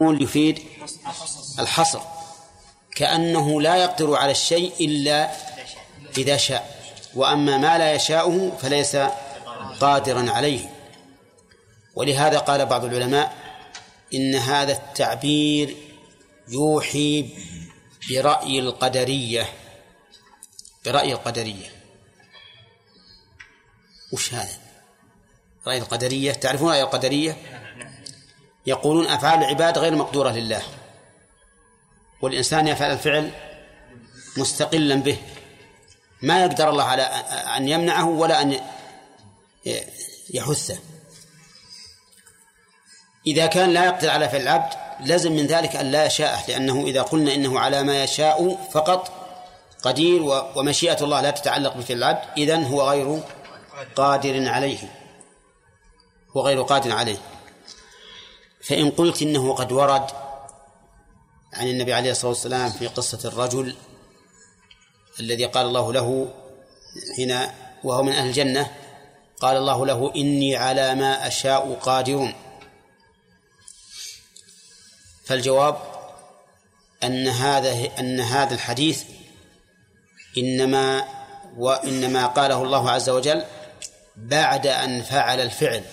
S1: يقول يفيد الحصر كأنه لا يقدر على الشيء إلا إذا شاء. وأما ما لا يشاءه فليس قادرا عليه. ولهذا قال بعض العلماء إن هذا التعبير يوحي برأي القدرية. برأي القدرية. وش هذا؟ رأي القدرية؟ تعرفون رأي القدرية؟ يقولون أفعال العباد غير مقدورة لله. والإنسان يفعل الفعل مستقلا به. ما يقدر الله على أن يمنعه ولا أن يحثه. إذا كان لا يقدر على فعل العبد لازم من ذلك أن لا يشاءه لأنه إذا قلنا إنه على ما يشاء فقط قدير ومشيئة الله لا تتعلق بفعل العبد إذن هو غير قادر عليه. هو غير قادر عليه. فإن قلت إنه قد ورد عن النبي عليه الصلاة والسلام في قصة الرجل الذي قال الله له حين وهو من أهل الجنة قال الله له إني على ما أشاء قادر فالجواب أن هذا أن هذا الحديث إنما وإنما قاله الله عز وجل بعد أن فعل الفعل.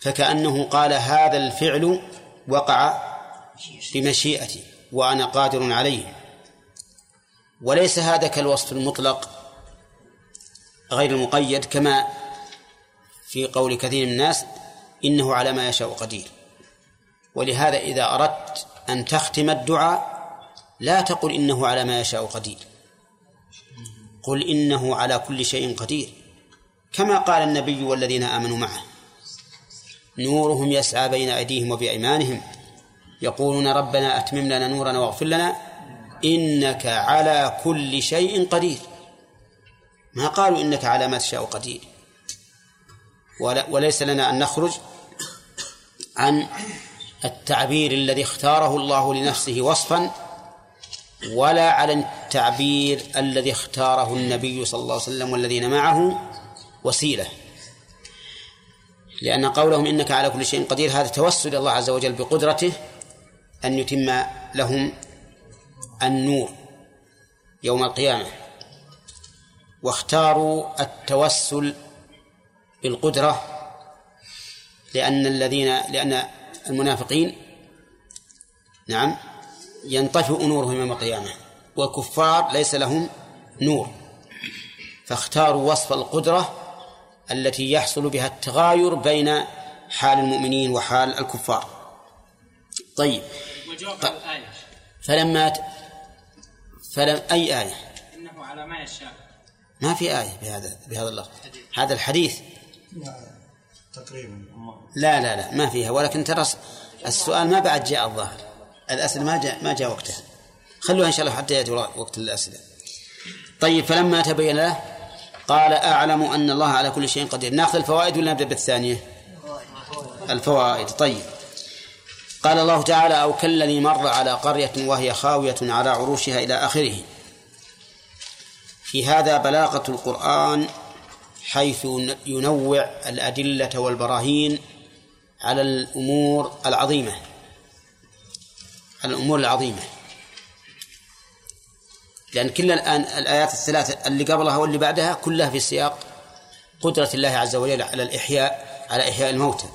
S1: فكأنه قال هذا الفعل وقع بمشيئتي وأنا قادر عليه. وليس هذا كالوصف المطلق غير المقيد كما في قول كثير من الناس إنه على ما يشاء قدير. ولهذا إذا أردت أن تختم الدعاء لا تقل إنه على ما يشاء قدير. قل إنه على كل شيء قدير. كما قال النبي والذين آمنوا معه نورهم يسعى بين أيديهم وبأيمانهم يقولون ربنا أتمم لنا نورنا واغفر لنا إنك على كل شيء قدير. ما قالوا إنك على ما تشاء قدير. وليس لنا أن نخرج عن التعبير الذي اختاره الله لنفسه وصفا ولا على التعبير الذي اختاره النبي صلى الله عليه وسلم والذين معه وسيلة. لأن قولهم إنك على كل شيء قدير هذا توسل الله عز وجل بقدرته أن يتم لهم النور يوم القيامة. واختاروا التوسل بالقدرة لأن الذين لأن المنافقين نعم ينطفئ نورهم يوم القيامة والكفار ليس لهم نور. فاختاروا وصف القدرة التي يحصل بها التغاير بين حال المؤمنين وحال الكفار. طيب. فلما. فلم أي آية؟ إنه على ما يشاء. ما في آية بهذا بهذا اللفظ. هذا الحديث. تقريبا. لا لا لا ما فيها. ولكن ترى السؤال ما بعد جاء الظاهر. الأسئلة ما جاء ما جاء وقتها. خلوها إن شاء الله حتى يأتي وقت الأسئلة. طيب فلما تبين له قال أعلم أن الله على كل شيء قدير. ناخذ الفوائد ولا نبدأ بالثانية؟ الفوائد. طيب. قال الله تعالى أو كالذي مر على قرية وهي خاوية على عروشها إلى آخره. في هذا بلاغة القرآن حيث ينوع الأدلة والبراهين على الأمور العظيمة. الأمور العظيمة. لأن كل الآن الآيات الثلاثة اللي قبلها واللي بعدها كلها في سياق قدرة الله عز وجل على الإحياء على إحياء الموتى.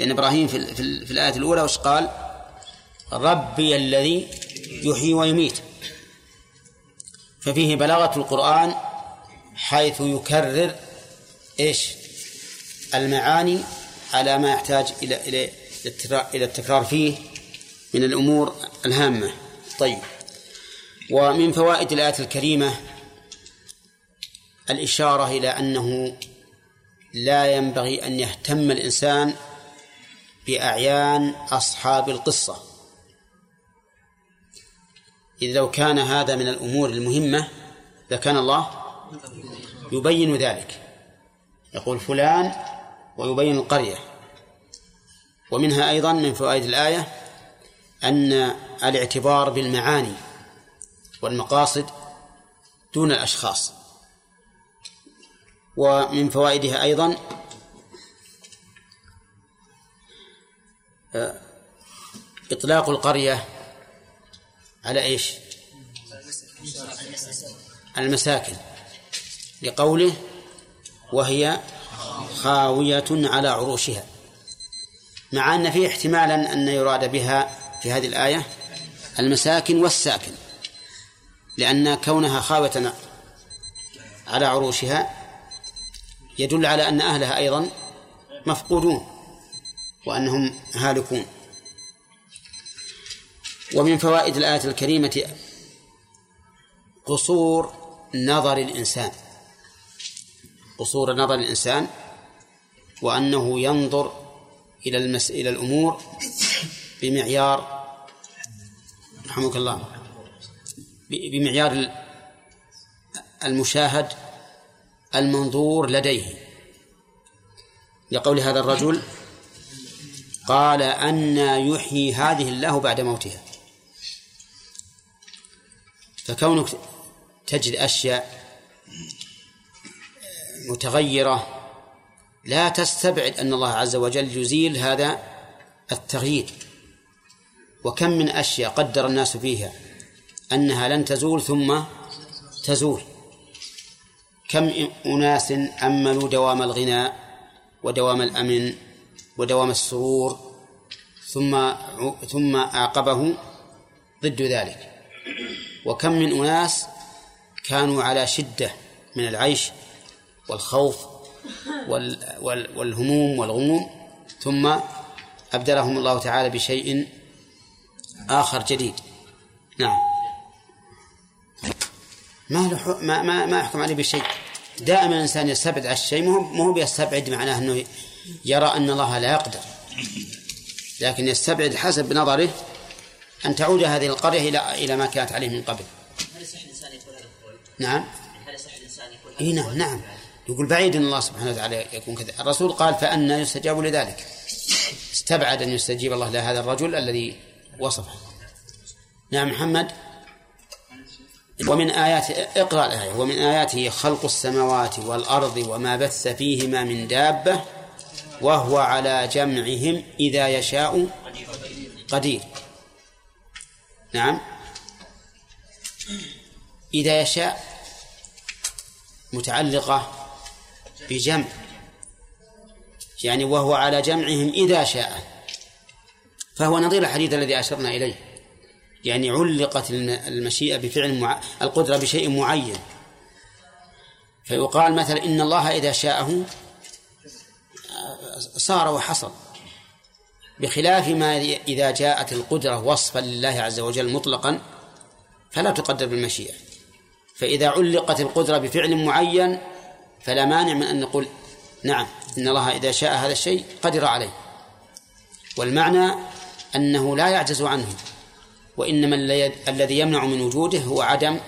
S1: لأن إبراهيم في, في, في الآية الأولى وش قال؟ ربي الذي يحيي ويميت. ففيه بلاغة القرآن حيث يكرر إيش؟ المعاني على ما يحتاج إلى إلى إلى التكرار فيه من الأمور الهامة. طيب. ومن فوائد الآية الكريمة الإشارة إلى أنه لا ينبغي أن يهتم الإنسان بأعيان أصحاب القصة. إذ لو كان هذا من الأمور المهمة لكان الله يبين ذلك. يقول فلان ويبين القرية. ومنها أيضا من فوائد الآية أن الاعتبار بالمعاني والمقاصد دون الأشخاص. ومن فوائدها أيضا إطلاق القرية على إيش؟ المساكن. لقوله وهي خاوية على عروشها. مع أن فيه احتمالا أن يراد بها في هذه الآية المساكن والساكن. لأن كونها خاوية على عروشها يدل على أن أهلها أيضا مفقودون. وأنهم هالكون. ومن فوائد الآية الكريمة قصور نظر الإنسان. قصور نظر الإنسان وأنه ينظر إلى المس... إلى الأمور بمعيار رحمك الله بمعيار المشاهد المنظور لديه. لقول هذا الرجل قال أن يحيي هذه الله بعد موتها. فكونك تجد أشياء متغيرة لا تستبعد أن الله عز وجل يزيل هذا التغيير. وكم من أشياء قدر الناس فيها أنها لن تزول ثم تزول. كم أناس أملوا دوام الغناء ودوام الأمن ودوام السرور ثم ثم أعقبه ضد ذلك. وكم من أناس كانوا على شدة من العيش والخوف وال وال والهموم والغموم ثم أبدلهم الله تعالى بشيء آخر جديد. نعم. ما ما ما ما يحكم عليه بشيء. دائما الإنسان يستبعد على الشيء مو مو بيستبعد معناه أنه يرى أن الله لا يقدر. لكن يستبعد حسب نظره أن تعود هذه القرية إلى إلى ما كانت عليه من قبل. هل يصح الإنسان يقول هذا القول؟ نعم. هل يصح الإنسان يقول هذا نعم نعم. يقول بعيد أن الله سبحانه وتعالى يكون كذا. الرسول قال فأنا يستجاب لذلك. استبعد أن يستجيب الله لهذا الرجل الذي وصفه. نعم محمد. ومن آيات اقرأ الآية. ومن آياته خلق السماوات والأرض وما بث فيهما من دابة وهو على جمعهم إذا يشاء قدير. نعم. إذا يشاء متعلقة بجمع. يعني وهو على جمعهم إذا شاء. فهو نظير الحديث الذي أشرنا إليه. يعني علقت المشيئة بفعل مع... القدرة بشيء معين. فيقال مثلا إن الله إذا شاءه صار وحصل. بخلاف ما إذا جاءت القدرة وصفا لله عز وجل مطلقا فلا تقدر بالمشيئة. فإذا علقت القدرة بفعل معين فلا مانع من أن نقول نعم إن الله إذا شاء هذا الشيء قدر عليه. والمعنى أنه لا يعجز عنه وإنما الذي يمنع من وجوده هو عدم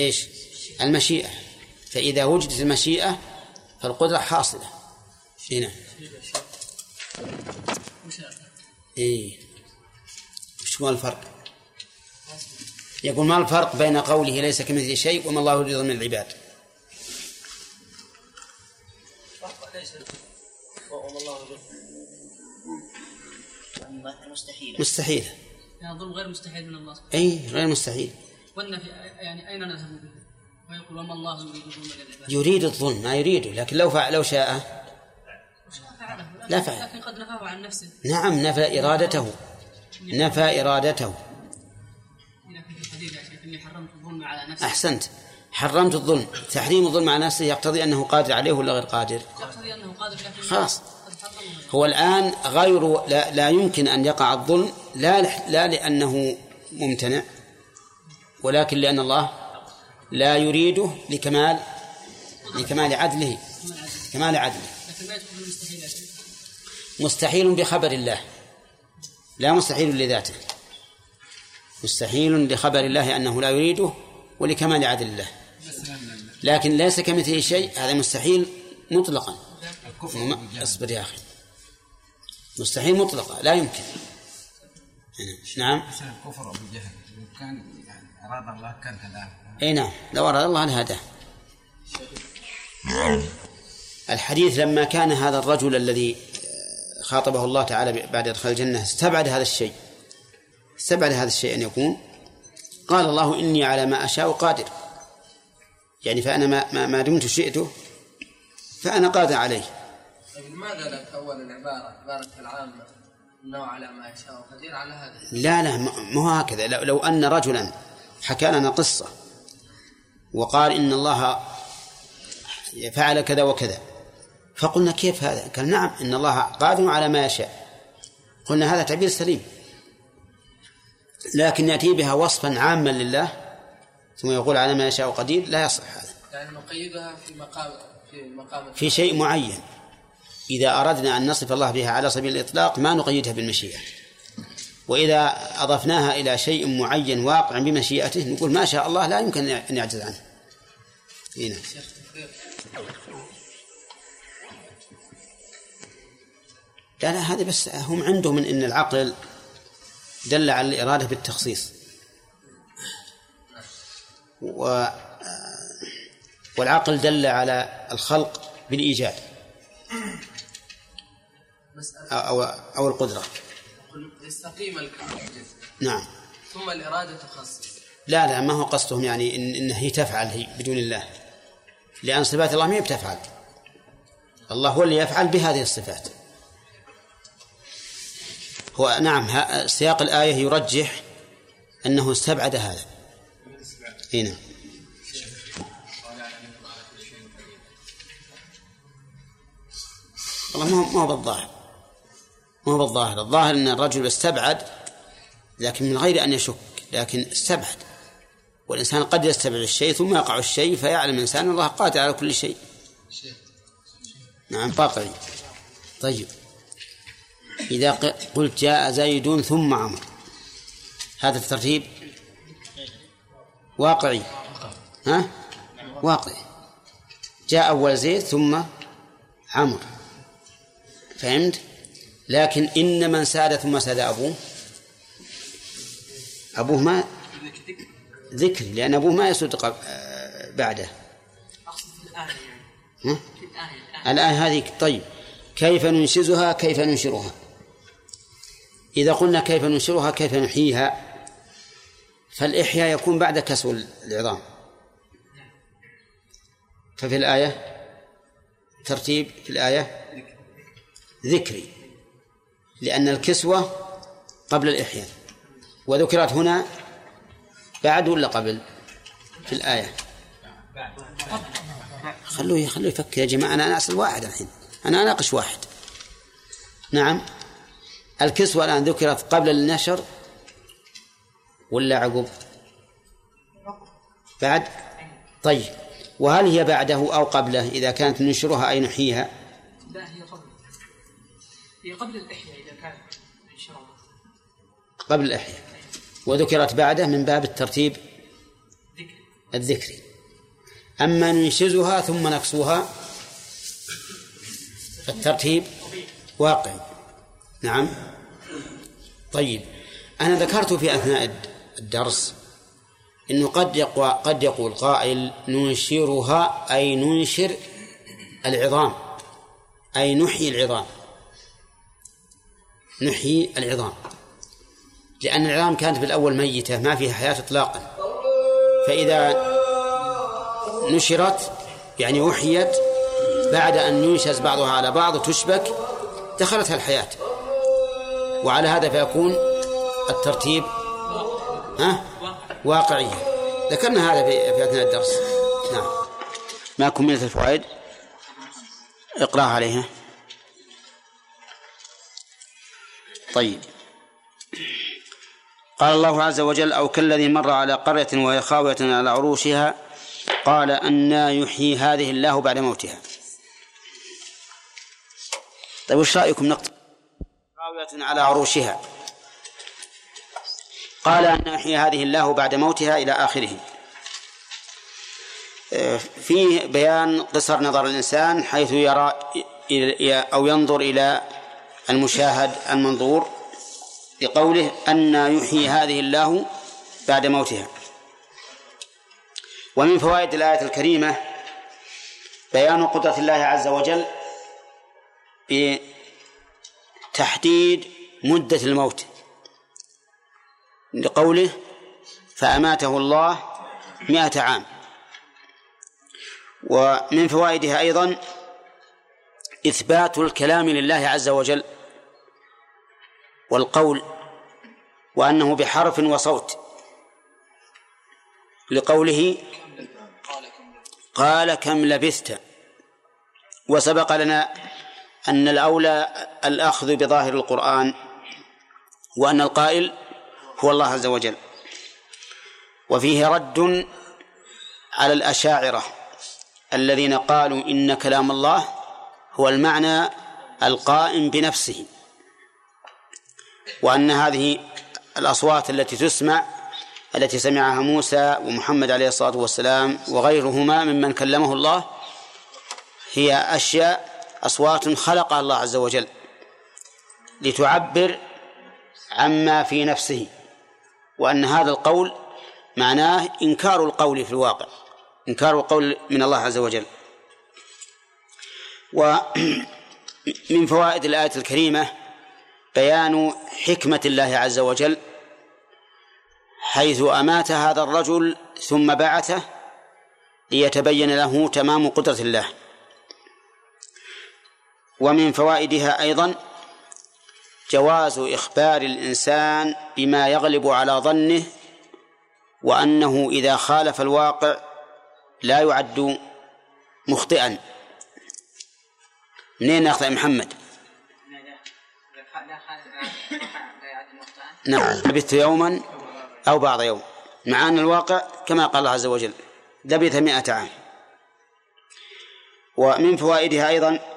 S1: إيش؟ المشيئة. فإذا وجدت المشيئة فالقدرة حاصلة. هنا إيه. وش هو الفرق؟ يقول ما الفرق بين قوله ليس كمثله شيء وما الله يريد من العباد؟ مستحيل. مستحيل.
S2: يعني الظلم غير مستحيل من الله.
S1: اي غير مستحيل.
S2: والنفي يعني أين نذهب؟ به؟ ويقول وما الله يريد الظلم للعباد
S1: يريد الظلم ما يريده لكن لو فعل لو شاء فعل
S2: لكن قد نفاه عن نفسه.
S1: نعم نفى إرادته. نفى إرادته. أحسنت. حرمت الظلم. تحريم الظلم على نفسه يقتضي أنه قادر عليه ولا غير قادر؟
S2: يقتضي أنه قادر لكن
S1: خلاص. هو الآن غير لا, لا يمكن أن يقع الظلم لا لا لأنه ممتنع ولكن لأن الله لا يريده لكمال لكمال عدله كمال عدله. مستحيل بخبر الله. لا مستحيل لذاته. مستحيل لخبر الله أنه لا يريده ولكمال عدل الله. لكن ليس كمثله شيء هذا مستحيل مطلقا. اصبر يا أخي. مستحيل مطلقة لا يمكن. نعم.
S3: كفر أبو جهل لو كان يعني أراد الله كان هداه
S1: أي نعم لو أراد الله لهداه الحديث لما كان هذا الرجل الذي خاطبه الله تعالى بعد إدخال الجنة استبعد هذا الشيء. استبعد هذا الشيء أن يكون. قال الله إني على ما أشاء قادر. يعني فأنا ما, ما دمت شئته فأنا قادر عليه.
S4: طيب لماذا لا تأول العبارة عبارة العامة أنه على ما يشاء قدير على هذا؟
S1: لا لا مو هكذا. لو أن رجلا حكى لنا قصة وقال إن الله فعل كذا وكذا فقلنا كيف هذا؟ قال نعم إن الله قادر على ما يشاء. قلنا هذا تعبير سليم. لكن يأتي بها وصفا عاما لله ثم يقول على ما يشاء قدير لا يصح هذا.
S4: يعني نقيدها في مقام في مقام
S1: في شيء معين. إذا أردنا أن نصف الله بها على سبيل الإطلاق ما نقيدها بالمشيئة. وإذا أضفناها إلى شيء معين واقع بمشيئته نقول ما شاء الله لا يمكن أن يعجز عنه. هنا لا لا هذه بس هم عندهم من إن العقل دل على الإرادة بالتخصيص. و والعقل دل على الخلق بالإيجاد. أو أو القدرة.
S4: يستقيم الكون
S1: نعم.
S4: ثم الإرادة تخصص.
S1: لا لا ما هو قصدهم يعني إن, إن هي تفعل هي بدون الله. لأن صفات الله ما هي بتفعل. الله هو اللي يفعل بهذه الصفات. هو نعم سياق الآية يرجح أنه استبعد هذا. هنا نعم. والله ما هو بالظاهر ما هو بالظاهر. الظاهر أن الرجل استبعد لكن من غير أن يشك لكن استبعد. والإنسان قد يستبعد الشيء ثم يقع الشيء فيعلم الإنسان الله قادر على كل شيء. نعم باقي. طيب. إذا قلت جاء زيد ثم عمر هذا الترتيب؟ واقعي. ها؟ واقعي. جاء أول زيد ثم عمر فهمت؟ لكن إن من ساد ثم ساد أبوه. أبوه ما ذكر لأن أبوه ما يسود بعده. ها؟ الآية هذه طيب. كيف ننشزها؟ كيف ننشرها؟ إذا قلنا كيف ننشرها كيف نحييها فالإحياء يكون بعد كسو العظام. ففي الآية ترتيب في الآية ذكري لأن الكسوة قبل الإحياء. وذكرت هنا بعد ولا قبل؟ في الآية. خلوه خلوه يفكر يا جماعة أنا أسأل واحد الحين. أنا أناقش واحد. نعم. الكسوة الآن ذكرت قبل النشر ولا عقب؟ بعد؟ طيب. وهل هي بعده أو قبله؟ إذا كانت ننشرها أي نحييها
S2: لا هي قبل. هي قبل الإحياء إذا كان انشراها
S1: قبل الإحياء. وذكرت بعده من باب الترتيب؟
S2: ذكر
S1: الذكري أما ننشزها ثم نكسوها فالترتيب واقعي نعم. طيب أنا ذكرت في أثناء الدرس أنه قد يقوى قد يقول قائل ننشرها أي ننشر العظام أي نحيي العظام. نحيي العظام. لأن العظام كانت بالأول ميتة ما فيها حياة إطلاقا. فإذا نشرت يعني أحيت بعد أن ينشز بعضها على بعض تشبك دخلتها الحياة. وعلى هذا فيكون الترتيب ها؟ واقعيا ذكرنا هذا في أثناء الدرس. نعم. ما كملت الفوائد؟ اقرأها عليها. طيب. قال الله عز وجل أو كالذي مر على قرية وهي خاوية على عروشها قال أنا يحيي هذه الله بعد موتها. طيب وش رأيكم نقطة خاوية على عروشها. قال أن يحيي هذه الله بعد موتها إلى آخره. فيه بيان قصر نظر الإنسان حيث يرى أو ينظر إلى المشاهد المنظور بقوله أن يحيي هذه الله بعد موتها. ومن فوائد الآية الكريمة بيان قدرة الله عز وجل بتحديد مدة الموت. لقوله فأماته الله مئة عام. ومن فوائدها أيضا إثبات الكلام لله عز وجل والقول وأنه بحرف وصوت. لقوله قال كم لبثت وسبق لنا أن الأولى الأخذ بظاهر القرآن وأن القائل هو الله عز وجل. وفيه رد على الأشاعرة الذين قالوا إن كلام الله هو المعنى القائم بنفسه وأن هذه الأصوات التي تسمع التي سمعها موسى ومحمد عليه الصلاة والسلام وغيرهما ممن كلمه الله هي أشياء أصوات خلقها الله عز وجل لتعبر عما في نفسه وأن هذا القول معناه إنكار القول في الواقع إنكار القول من الله عز وجل. ومن فوائد الآية الكريمة بيان حكمة الله عز وجل حيث أمات هذا الرجل ثم بعثه ليتبين له تمام قدرة الله. ومن فوائدها أيضا جواز إخبار الإنسان بما يغلب على ظنه وأنه إذا خالف الواقع لا يعد مخطئا. منين ناخذ محمد؟ نعم. لبثت يوما أو بعض يوم. مع أن الواقع كما قال الله عز وجل لبث مئة عام. ومن فوائدها أيضا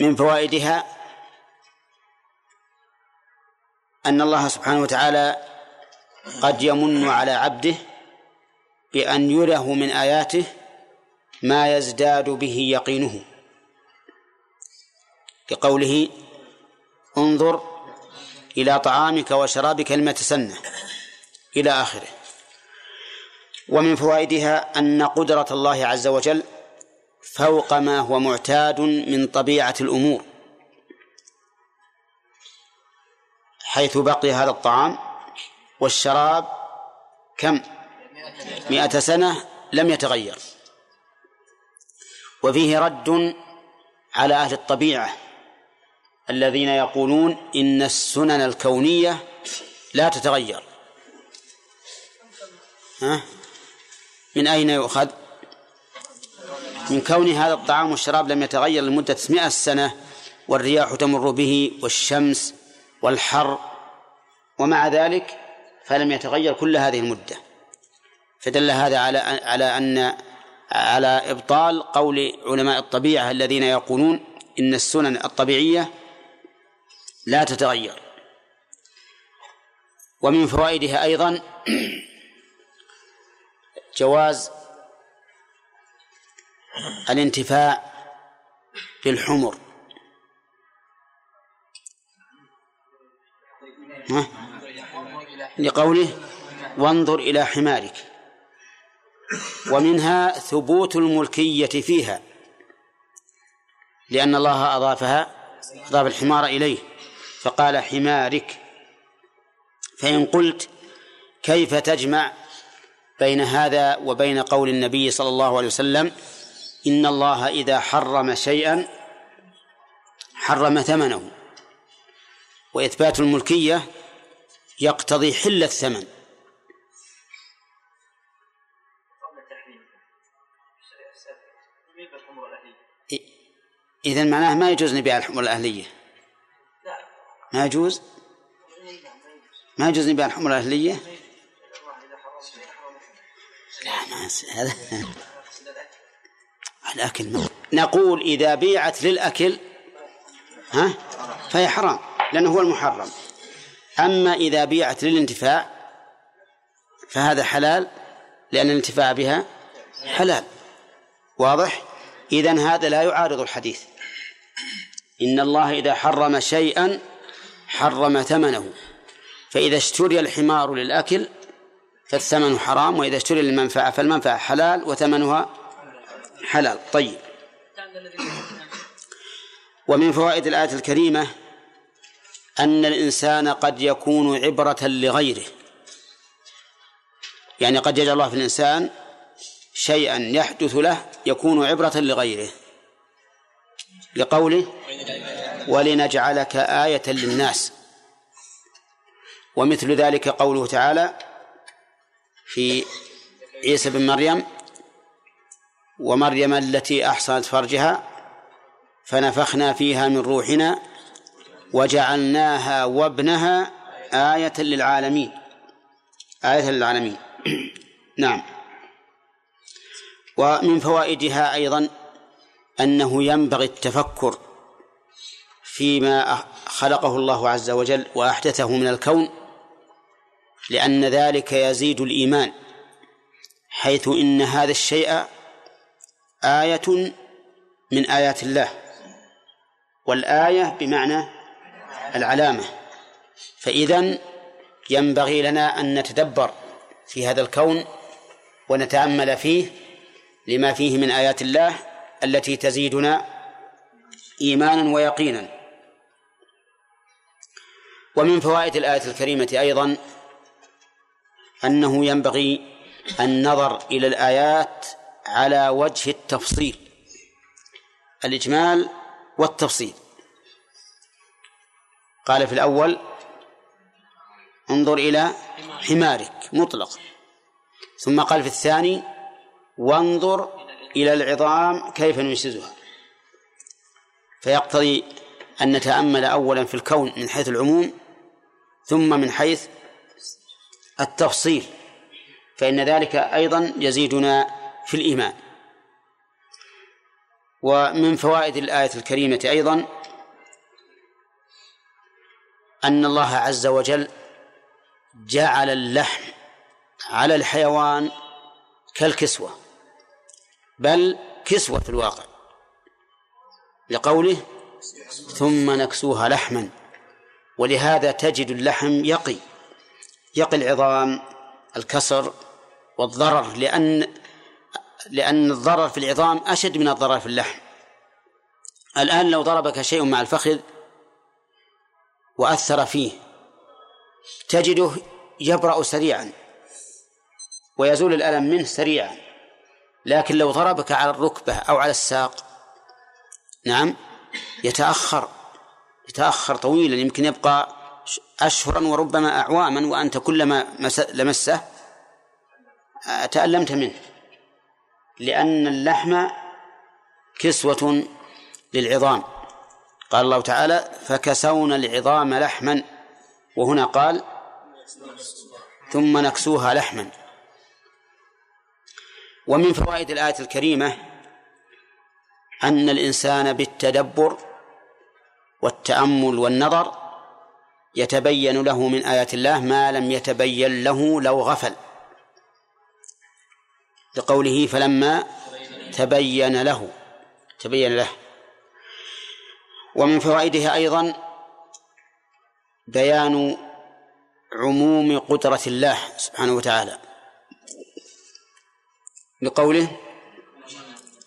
S1: من فوائدها أن الله سبحانه وتعالى قد يمن على عبده بأن يره من آياته ما يزداد به يقينه. كقوله انظر إلى طعامك وشرابك المتسنة إلى آخره. ومن فوائدها أن قدرة الله عز وجل فوق ما هو معتاد من طبيعة الأمور. حيث بقي هذا الطعام والشراب كم؟ مئة سنة لم يتغير. وفيه رد على أهل الطبيعة الذين يقولون إن السنن الكونية لا تتغير. ها؟ من أين يؤخذ؟ من كون هذا الطعام والشراب لم يتغير لمدة مئة سنة والرياح تمر به والشمس والحر ومع ذلك فلم يتغير كل هذه المدة. فدل هذا على على أن على إبطال قول علماء الطبيعة الذين يقولون إن السنن الطبيعية لا تتغير. ومن فوائدها أيضا جواز الانتفاع بالحمر. لقوله وانظر إلى حمارك. ومنها ثبوت الملكية فيها لأن الله أضافها أضاف الحمار إليه فقال حمارك. فإن قلت كيف تجمع بين هذا وبين قول النبي صلى الله عليه وسلم إن الله إذا حرم شيئا حرم ثمنه وإثبات الملكية يقتضي حل الثمن. إذا معناه ما يجوز نبيع الحمر الأهلية؟ ما يجوز؟ ما يجوز نبيع الحمر الأهلية؟ لا ما هذا الأكل. نقول إذا بيعت للأكل ها فهي حرام لأنه هو المحرم. أما إذا بيعت للانتفاع فهذا حلال لأن الانتفاع بها حلال. واضح؟ إذن هذا لا يعارض الحديث. إن الله إذا حرم شيئا حرم ثمنه. فإذا اشتري الحمار للأكل فالثمن حرام وإذا اشتري للمنفعة فالمنفعة حلال وثمنها حلال. طيب. ومن فوائد الآية الكريمة أن الإنسان قد يكون عبرة لغيره. يعني قد يجعل الله في الإنسان شيئا يحدث له يكون عبرة لغيره. لقوله ولنجعلك آية للناس. ومثل ذلك قوله تعالى في عيسى بن مريم ومريم التي أحصنت فرجها فنفخنا فيها من روحنا وجعلناها وابنها آية للعالمين. آية للعالمين. نعم. ومن فوائدها أيضا أنه ينبغي التفكر فيما خلقه الله عز وجل وأحدثه من الكون لأن ذلك يزيد الإيمان حيث إن هذا الشيء آية من آيات الله والآية بمعنى العلامة. فإذا ينبغي لنا أن نتدبر في هذا الكون ونتأمل فيه لما فيه من آيات الله التي تزيدنا إيمانا ويقينا. ومن فوائد الآية الكريمة أيضا أنه ينبغي النظر إلى الآيات على وجه التفصيل. الإجمال والتفصيل. قال في الأول انظر إلى حمارك مطلق. ثم قال في الثاني وانظر إلى العظام كيف ننشزها. فيقتضي أن نتأمل أولا في الكون من حيث العموم ثم من حيث التفصيل. فإن ذلك أيضا يزيدنا في الإيمان. ومن فوائد الآية الكريمة أيضا أن الله عز وجل جعل اللحم على الحيوان كالكسوة بل كسوة في الواقع لقوله ثم نكسوها لحما ولهذا تجد اللحم يقي يقي العظام الكسر والضرر لأن لأن الضرر في العظام أشد من الضرر في اللحم. الآن لو ضربك شيء مع الفخذ وأثر فيه تجده يبرأ سريعا ويزول الألم منه سريعا لكن لو ضربك على الركبة أو على الساق نعم يتأخر يتأخر طويلا يمكن يبقى أشهرا وربما أعواما وأنت كلما لمسه تألمت منه. لأن اللحم كسوة للعظام. قال الله تعالى فكسونا العظام لحما وهنا قال ثم نكسوها لحما. ومن فوائد الآية الكريمة أن الإنسان بالتدبر والتأمل والنظر يتبين له من آيات الله ما لم يتبين له لو غفل. لقوله فلما تبين له تبين له. ومن فوائدها أيضا بيان عموم قدرة الله سبحانه وتعالى. لقوله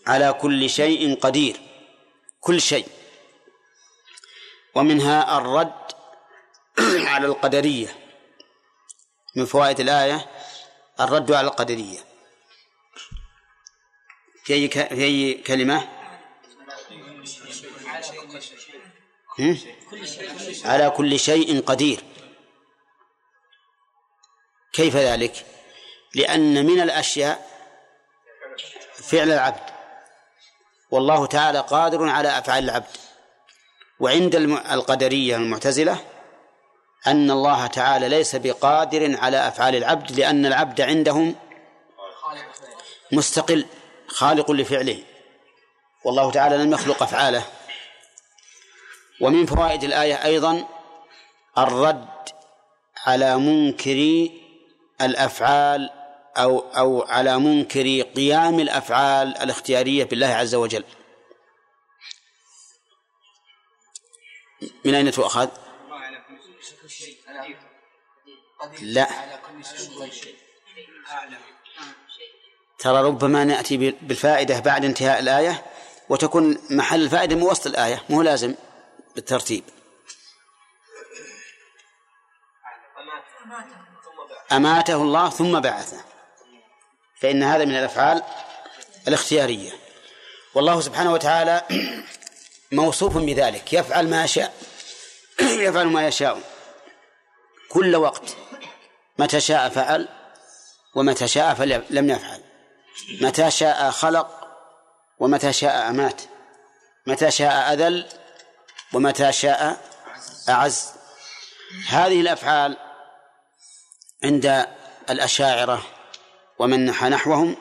S1: على كل شيء قدير كل شيء. ومنها الرد على القدرية. من فوائد الآية الرد على القدرية. في أي في أي كلمة؟ هم؟ على كل شيء قدير كيف ذلك؟ لأن من الأشياء فعل العبد والله تعالى قادر على أفعال العبد وعند القدرية المعتزلة أن الله تعالى ليس بقادر على أفعال العبد لأن العبد عندهم مستقل خالق لفعله. والله تعالى لم يخلق أفعاله. ومن فوائد الآية أيضا الرد على منكر الأفعال أو أو على منكر قيام الأفعال الاختيارية بالله عز وجل. من أين تؤخذ؟ لا. ترى ربما نأتي بالفائدة بعد انتهاء الآية وتكون محل الفائدة من وسط الآية مو لازم بالترتيب. أماته الله ثم بعثه. فإن هذا من الأفعال الاختيارية. والله سبحانه وتعالى موصوف بذلك. يفعل ما يشاء. يفعل ما يشاء. كل وقت. متى شاء فعل ومتى شاء فلم يفعل. متى شاء خلق ومتى شاء أمات متى شاء أذل ومتى شاء أعز. هذه الأفعال عند الأشاعرة ومن نحى نحوهم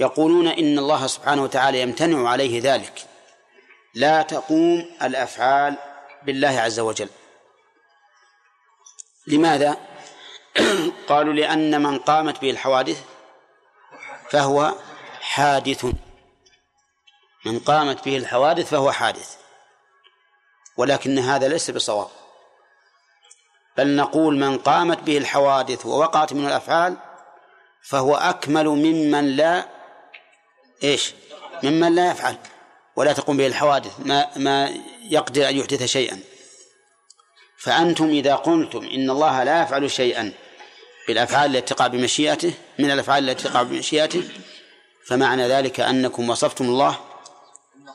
S1: يقولون إن الله سبحانه وتعالى يمتنع عليه ذلك. لا تقوم الأفعال بالله عز وجل. لماذا؟ قالوا لأن من قامت به الحوادث فهو حادث. من قامت به الحوادث فهو حادث. ولكن هذا ليس بصواب. بل نقول من قامت به الحوادث ووقعت منه الأفعال فهو أكمل ممن لا إيش؟ ممن لا يفعل. ولا تقوم به الحوادث ما ما يقدر أن يحدث شيئا. فأنتم إذا قلتم إن الله لا يفعل شيئا بالأفعال التي تقع بمشيئته من الأفعال التي تقع بمشيئته. فمعنى ذلك أنكم وصفتم الله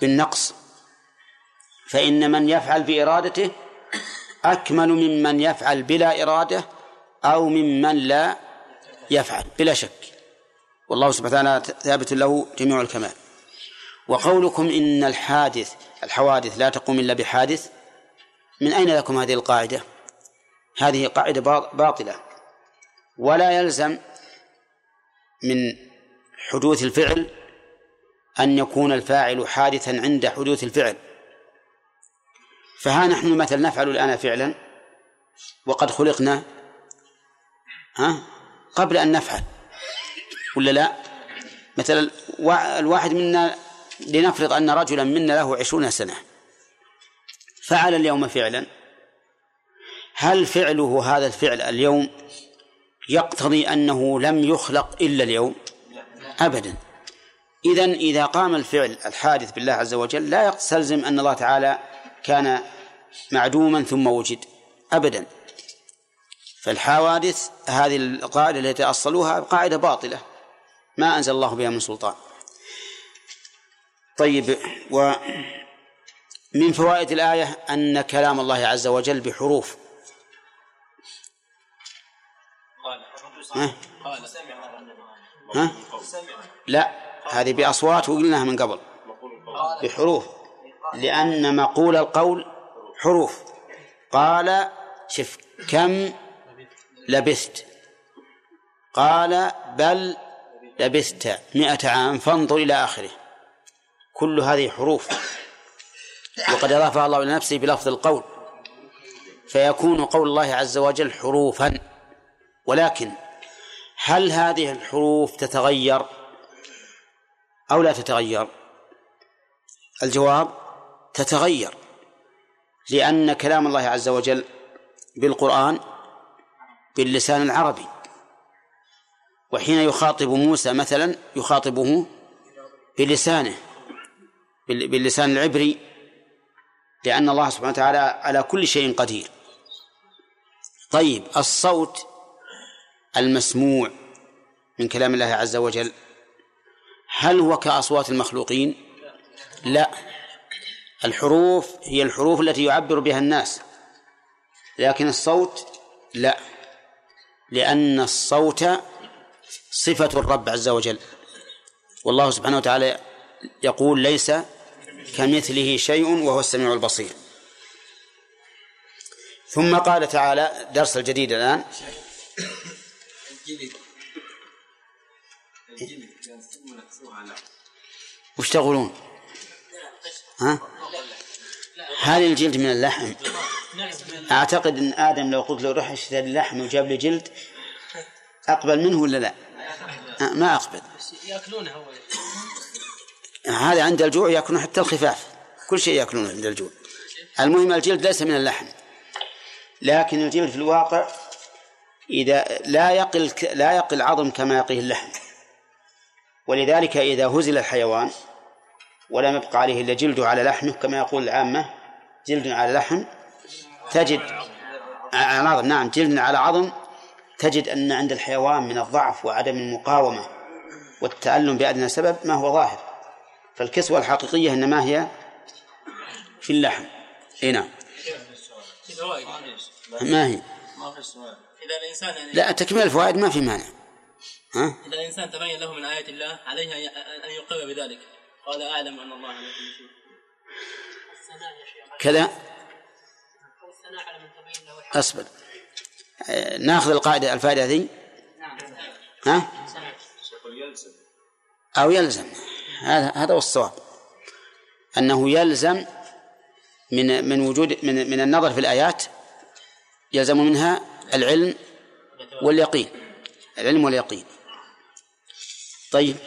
S1: بالنقص. فإن من يفعل بإرادته أكمل ممن يفعل بلا إرادة أو ممن لا يفعل بلا شك. والله سبحانه وتعالى ثابت له جميع الكمال. وقولكم إن الحادث الحوادث لا تقوم إلا بحادث من أين لكم هذه القاعدة؟ هذه قاعدة باطلة. ولا يلزم من حدوث الفعل أن يكون الفاعل حادثا عند حدوث الفعل. فها نحن مثلا نفعل الآن فعلا وقد خلقنا ها قبل أن نفعل ولا لا؟ مثلا الواحد منا لنفرض أن رجلا منا له عشرون سنة فعل اليوم فعلا. هل فعله هذا الفعل اليوم يقتضي أنه لم يخلق إلا اليوم. أبدا. إذا إذا قام الفعل الحادث بالله عز وجل لا يستلزم أن الله تعالى كان معدوما ثم وجد. أبدا. فالحوادث هذه القاعدة التي أصلوها قاعدة باطلة. ما أنزل الله بها من سلطان. طيب ومن فوائد الآية أن كلام الله عز وجل بحروف. ها؟ لا هذه بأصوات وقلناها من قبل. بحروف. لأن مقول القول حروف. قال شف كم لبثت قال بل لبثت مئة عام فانظر إلى آخره. كل هذه حروف. وقد أضافها الله إلى نفسه بلفظ القول. فيكون قول الله عز وجل حروفا. ولكن هل هذه الحروف تتغير أو لا تتغير؟ الجواب تتغير لأن كلام الله عز وجل بالقرآن باللسان العربي. وحين يخاطب موسى مثلا يخاطبه بلسانه باللسان العبري لأن الله سبحانه وتعالى على كل شيء قدير. طيب الصوت المسموع من كلام الله عز وجل. هل هو كأصوات المخلوقين؟ لا. الحروف هي الحروف التي يعبر بها الناس لكن الصوت لا لأن الصوت صفة الرب عز وجل. والله سبحانه وتعالى يقول ليس كمثله شيء وهو السميع البصير. ثم قال تعالى درس الجديد الآن وش تقولون؟ ها؟ هل الجلد من اللحم؟ أعتقد أن آدم لو قلت له روح اشتري اللحم وجاب لي جلد أقبل منه ولا لا؟ ما أقبل.
S2: يأكلونه هو.
S1: هذا عند الجوع يأكلون حتى الخفاف. كل شيء يأكلونه عند الجوع. المهم الجلد ليس من اللحم. لكن الجلد في الواقع إذا لا يقل لا يقل عظم كما يقيه اللحم. ولذلك إذا هزل الحيوان ولم يبق عليه إلا جلده على لحمه كما يقول العامة جلد على لحم تجد على عظم نعم جلد على عظم تجد أن عند الحيوان من الضعف وعدم المقاومة والتألم بأدنى سبب ما هو ظاهر. فالكسوة الحقيقية إنما هي في اللحم. إي نعم. ما هي؟
S2: ما في سؤال إذا الإنسان يعني
S1: لا تكمل الفوائد ما في مانع. ها؟
S2: إذا الإنسان تبين له من آيات الله عليه أن يقر بذلك. قال أعلم أن الله على كل شيء
S1: كذا؟ آه، ناخذ القاعدة الفائدة
S2: نعم
S1: ها؟ أو يلزم. هذا هذا هو الصواب. أنه يلزم من من وجود من من النظر في الآيات يلزم منها العلم واليقين. العلم واليقين. طيب.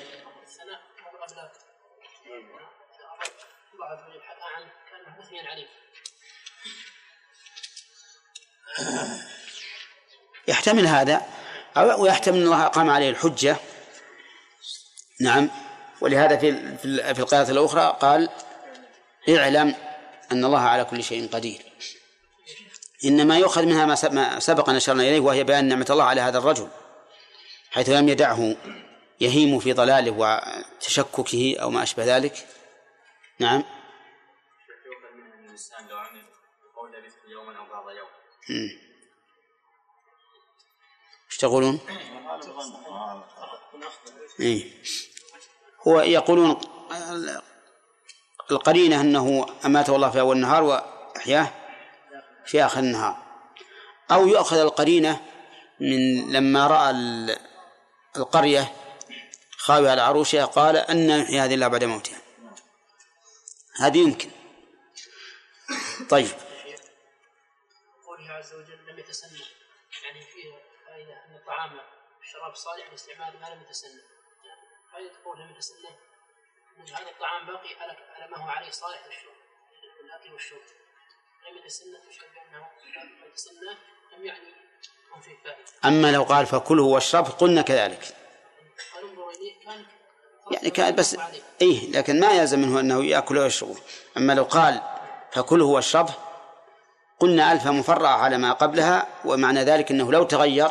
S1: يحتمل هذا أو يحتمل أن الله أقام عليه الحجة. نعم. ولهذا في في القراءة الأخرى قال اعلم أن الله على كل شيء قدير. إنما يؤخذ منها ما سبق أن أشرنا إليه وهي بيان نعمة الله على هذا الرجل حيث لم يدعه يهيم في ضلاله وتشككه أو ما أشبه ذلك نعم إيش تقولون؟ إيه؟ هو يقولون القرينة أنه أماته الله في أول النهار وأحياه في آخر النهار. أو يؤخذ القرينة من لما رأى القرية خاوية على عروشها قال أن يحيي هذه الله بعد موتها. هذه يمكن. طيب.
S2: قوله عز وجل لم يتسنى يعني فيه فائدة أن الطعام الشراب صالح لاستعمال ما لم يتسنى فائدة قوله لم يتسنى هذا الطعام باقي على ما هو عليه صالح للشرب. الأكل والشرب. لم يتسنى لم يعني يكون فيه فائدة.
S1: أما لو قال فكله واشرب قلنا كذلك. يعني كان بس إيه لكن ما يلزم منه أنه يأكل ويشرب. أما لو قال فكله واشربه قلنا ألف مفرعة على ما قبلها ومعنى ذلك أنه لو تغير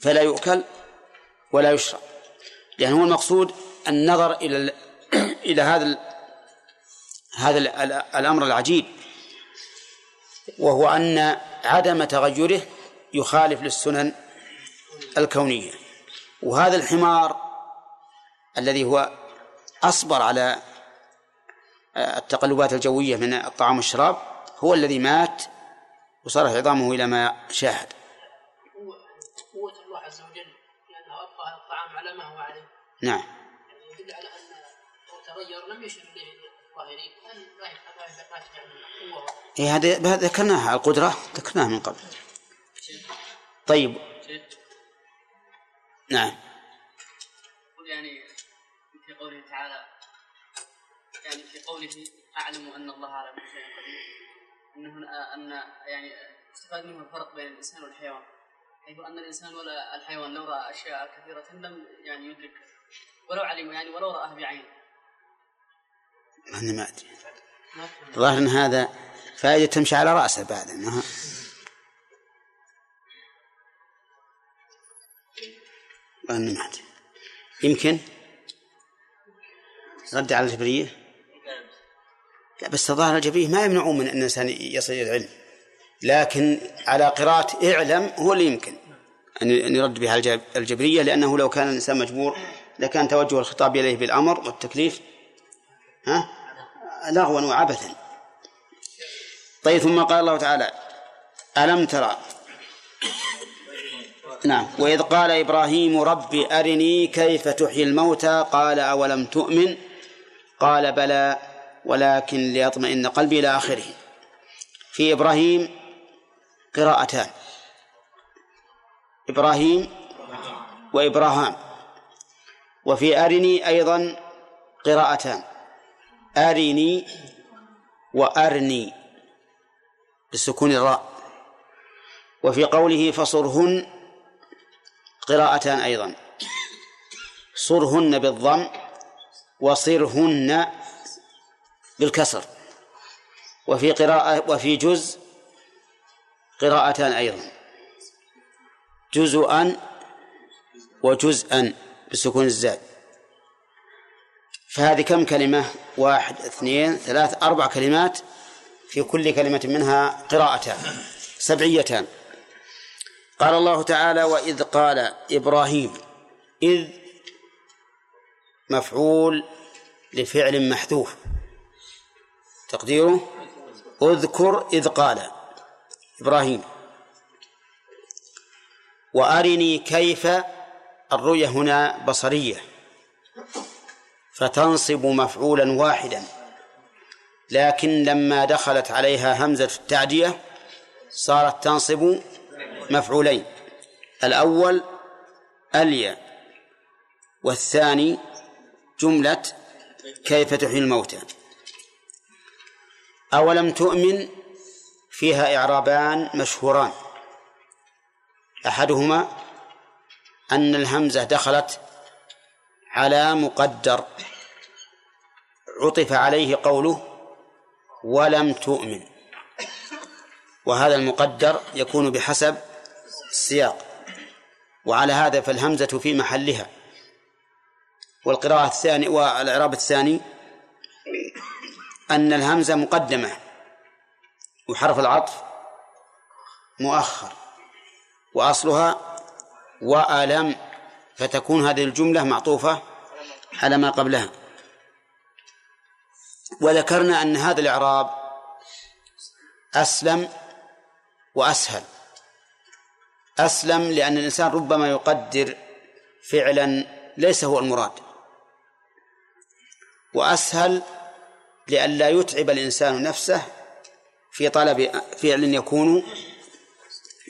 S1: فلا يؤكل ولا يشرب. لأن هو المقصود النظر إلى إلى هذا هذا الأمر العجيب. وهو أن عدم تغيره يخالف للسنن الكونية. وهذا الحمار الذي هو أصبر على التقلبات الجوية من الطعام والشراب هو الذي مات وصارت عظامه إلى ما شاهد.
S2: قوة الله عز وجل لأنه أبقى الطعام على ما هو عليه.
S1: نعم.
S2: يعني يدل على أن لو تغير لم يشر إليه الظاهرين.
S1: إيه هذا هذا ذكرناها القدرة ذكرناها من قبل. طيب. نعم.
S5: يعني في قوله تعالى يعني في قوله أعلم أن الله على كل شيء قدير. أنه أن يعني استفاد منه الفرق بين الإنسان والحيوان. حيث أن الإنسان ولا الحيوان لو رأى أشياء كثيرة لم يعني يدرك ولو علم يعني ولو رآها بعينه
S1: أنا ما أدري. الظاهر أن هذا فائدة تمشي على رأسه بعد ما أدري. يمكن رد على الجبرية؟ لا بس الظاهر الجبرية ما يمنعون من أن الإنسان يصل إلى العلم لكن على قراءة اعلم هو اللي يمكن أن يرد بها الجب- الجبرية لأنه لو كان الإنسان مجبور لكان توجه الخطاب إليه بالأمر والتكليف ها؟ لغوا وعبثا. طيب ثم قال الله تعالى ألم ترى نعم. وإذ قال إبراهيم رب أرني كيف تحيي الموتى؟ قال أولم تؤمن؟ قال بلى ولكن ليطمئن قلبي إلى آخره. في إبراهيم قراءتان. إبراهيم وإبراهام. وفي أرني أيضا قراءتان. أرني وأرني بسكون الراء. وفي قوله فصرهن قراءتان أيضا. صرهن بالضم وصرهن بالكسر. وفي قراءة وفي جزء قراءتان أيضا. جزءا وجزءا بسكون الزاد. فهذه كم كلمة؟ واحد اثنين ثلاث أربع كلمات في كل كلمة منها قراءتان سبعيتان. قال الله تعالى وإذ قال إبراهيم إذ مفعول لفعل محذوف. تقديره؟ اذكر إذ قال إبراهيم وأرني كيف الرؤية هنا بصرية. فتنصب مفعولا واحدا. لكن لما دخلت عليها همزة التعدية صارت تنصب مفعولين. الأول أليا والثاني جملة كيف تحيي الموتى. أولم تؤمن فيها إعرابان مشهوران. أحدهما أن الهمزة دخلت على مقدر. عطف عليه قوله ولم تؤمن. وهذا المقدر يكون بحسب السياق. وعلى هذا فالهمزة في محلها. والقراءة الثانية والإعراب الثاني أن الهمزة مقدمة وحرف العطف مؤخر. وأصلها وألم فتكون هذه الجملة معطوفة على ما قبلها. وذكرنا أن هذا الإعراب أسلم وأسهل. أسلم لأن الإنسان ربما يقدر فعلا ليس هو المراد. وأسهل لئلا يتعب الإنسان نفسه في طلب فعل يكون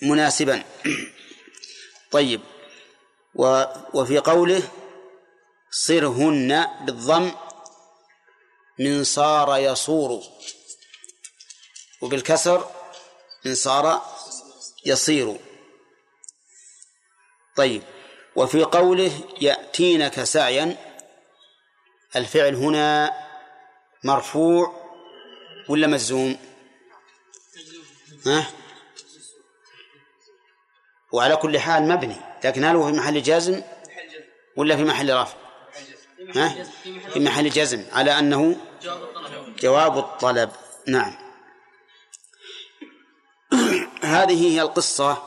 S1: مناسبا. طيب وفي قوله صرهن بالضم من صار يصور. وبالكسر من صار يصير. طيب وفي قوله يأتينك سعيا الفعل هنا مرفوع ولا مجزوم؟ ها؟ وعلى كل حال مبني لكن هل هو في محل جازم. ولا في محل رفع؟ ها؟ في محل جزم على أنه جواب الطلب. نعم. هذه هي القصة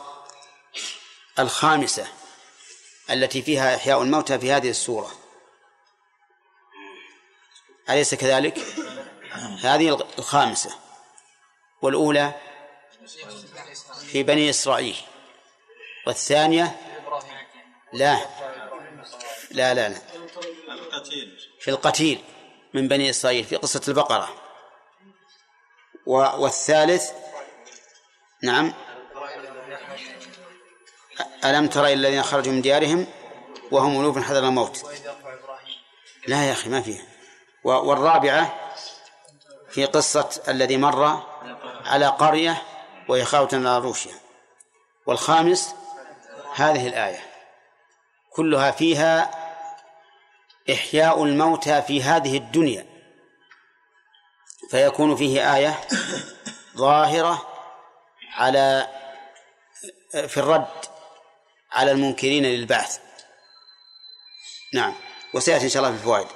S1: الخامسة التي فيها إحياء الموتى في هذه السورة. أليس كذلك؟ هذه الخامسة. والأولى في بني إسرائيل. والثانية لا. لا لا لا. في القتيل من بني إسرائيل في قصة البقرة. والثالث نعم. ألم تر إلى الذين خرجوا من ديارهم وهم ألوف حذر الموت؟ لا يا أخي ما فيها. والرابعة في قصة الذي مر على قرية وهي على روشها والخامس هذه الآية. كلها فيها إحياء الموتى في هذه الدنيا فيكون فيه آية ظاهرة على في الرد على المنكرين للبعث. نعم. وسيأتي إن شاء الله في الفوائد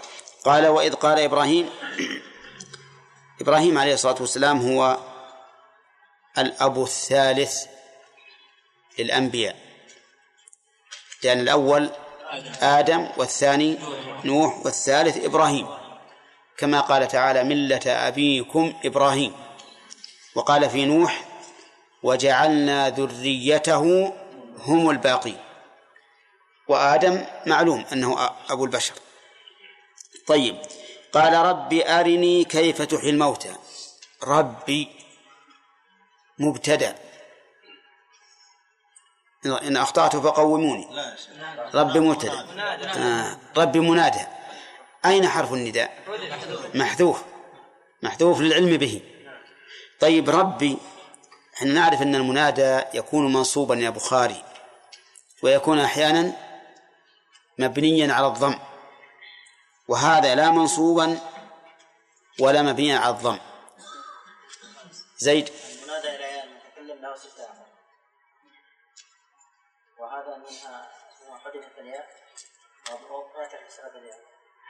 S1: قال وإذ قال إبراهيم إبراهيم عليه الصلاة والسلام هو الأب الثالث للأنبياء. لأن الأول آدم والثاني نوح والثالث إبراهيم. كما قال تعالى ملة أبيكم إبراهيم. وقال في نوح وجعلنا ذريته هم الباقين. وآدم معلوم أنه أبو البشر. طيب قال رب أرني كيف تحيي الموتى؟ ربي مبتدأ. إن أخطأت فقوموني. ربي مبتدأ آه. ربي منادى. أين حرف النداء؟ محذوف. محذوف للعلم به. طيب ربي إحنا نعرف أن المنادى يكون منصوبا يا بخاري ويكون أحيانا مبنيا على الضم. وهذا لا منصوبا ولا مبنيا على الضم. زيد؟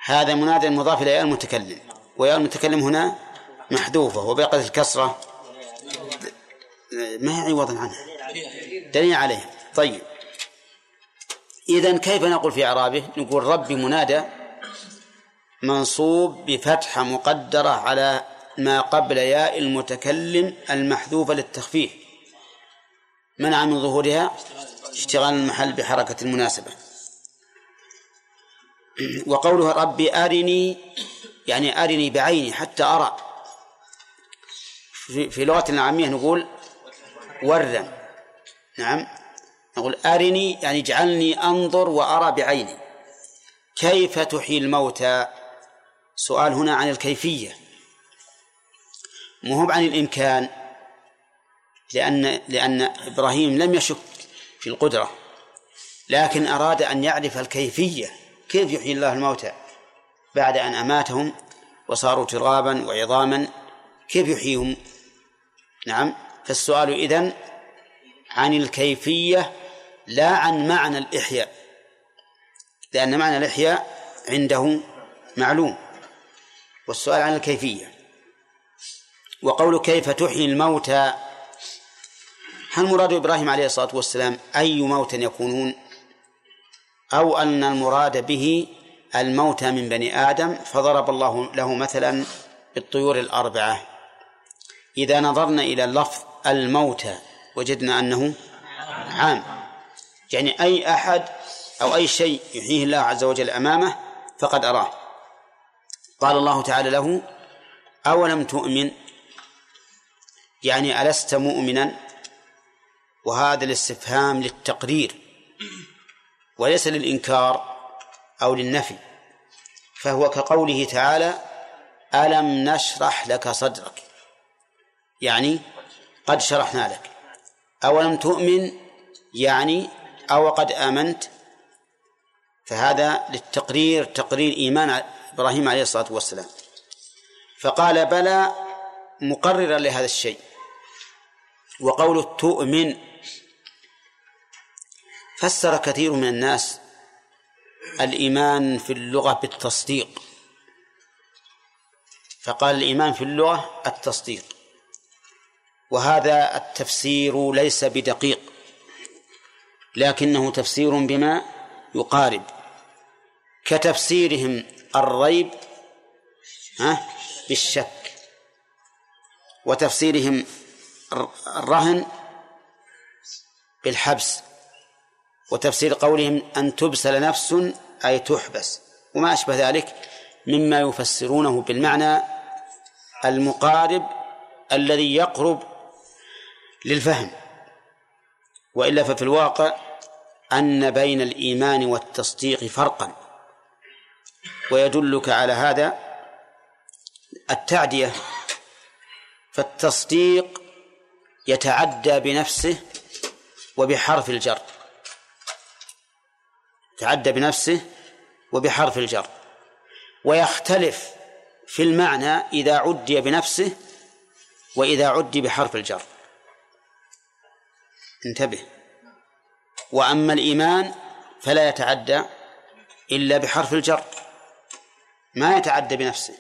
S1: هذا منادى مضاف إلى المتكلم وياء المتكلم هنا محذوفة وبقت الكسرة. ما هي عوضا عنها؟ دليل عليه طيب. إذا كيف نقول في إعرابه؟ نقول ربي منادى منصوب بفتحة مقدرة على ما قبل ياء المتكلم المحذوفة للتخفيف. منع من ظهورها؟ اشتغال المحل بحركة المناسبة. وقوله ربي أرني يعني أرني بعيني حتى أرى. في لغتنا العامية نقول ورا. نعم. نقول أرني يعني اجعلني أنظر وأرى بعيني. كيف تحيي الموتى؟ سؤال هنا عن الكيفية. مو عن الإمكان لأن لأن إبراهيم لم يشك في القدرة. لكن أراد أن يعرف الكيفية كيف يحيي الله الموتى؟ بعد أن أماتهم وصاروا ترابا وعظاما كيف يحييهم؟ نعم. فالسؤال إذن عن الكيفية لا عن معنى الإحياء. لأن معنى الإحياء عنده معلوم. والسؤال عن الكيفية. وقول كيف تحيي الموتى؟ هل مراد إبراهيم عليه الصلاة والسلام أي موت يكونون؟ أو أن المراد به الموتى من بني آدم فضرب الله له مثلا بالطيور الأربعة. إذا نظرنا إلى اللفظ الموتى وجدنا أنه عام. يعني أي أحد أو أي شيء يحييه الله عز وجل أمامه فقد أراه. قال الله تعالى له أولم تؤمن؟ يعني ألست مؤمنا؟ وهذا الاستفهام للتقرير وليس للإنكار أو للنفي فهو كقوله تعالى ألم نشرح لك صدرك؟ يعني قد شرحنا لك. أولم تؤمن؟ يعني أو قد آمنت؟ فهذا للتقرير تقرير إيمان إبراهيم عليه الصلاة والسلام. فقال بلى مقررا لهذا الشيء. وقول تؤمن فسر كثير من الناس الإيمان في اللغة بالتصديق. فقال الإيمان في اللغة التصديق. وهذا التفسير ليس بدقيق لكنه تفسير بما يقارب. كتفسيرهم الريب بالشك. وتفسيرهم الرهن بالحبس. وتفسير قولهم أن تبسل نفس أي تحبس. وما أشبه ذلك مما يفسرونه بالمعنى المقارب الذي يقرب للفهم. وإلا ففي الواقع أن بين الإيمان والتصديق فرقا. ويدلك على هذا التعدية فالتصديق يتعدى بنفسه وبحرف الجر. تعدى بنفسه وبحرف الجر. ويختلف في المعنى إذا عدي بنفسه وإذا عدي بحرف الجر. انتبه. وأما الإيمان فلا يتعدى إلا بحرف الجر. ما يتعدى بنفسه.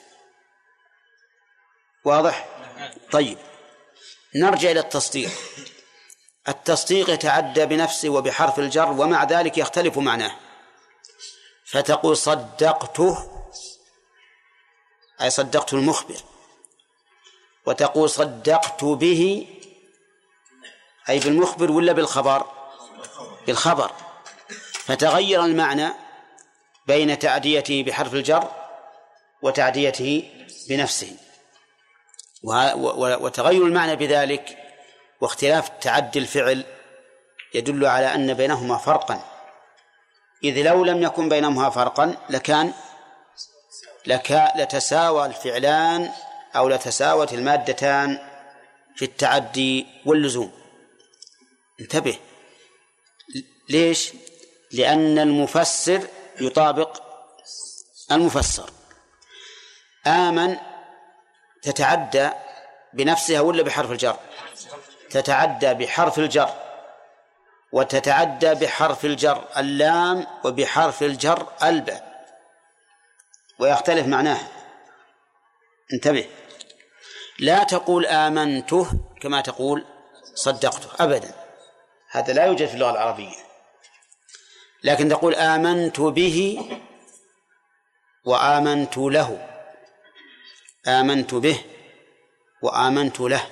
S1: واضح؟ طيب. نرجع إلى التصديق. التصديق يتعدى بنفسه وبحرف الجر ومع ذلك يختلف معناه. فتقول صدقته أي صدقت المخبر. وتقول صدقت به أي بالمخبر ولا بالخبر؟ بالخبر. فتغير المعنى بين تعديته بحرف الجر وتعديته بنفسه. وتغير المعنى بذلك واختلاف تعدي الفعل يدل على أن بينهما فرقا. إذ لو لم يكن بينهما فرقا لكان لك لتساوى الفعلان أو لتساوت المادتان في التعدي واللزوم. انتبه. ليش؟ لأن المفسر يطابق المفسر. آمن تتعدى بنفسها ولا بحرف الجر؟ تتعدى بحرف الجر. وتتعدى بحرف الجر اللام وبحرف الجر الباء ويختلف معناها انتبه. لا تقول آمنته كما تقول صدقته أبدا. هذا لا يوجد في اللغة العربية. لكن تقول آمنت به وآمنت له. آمنت به وآمنت له.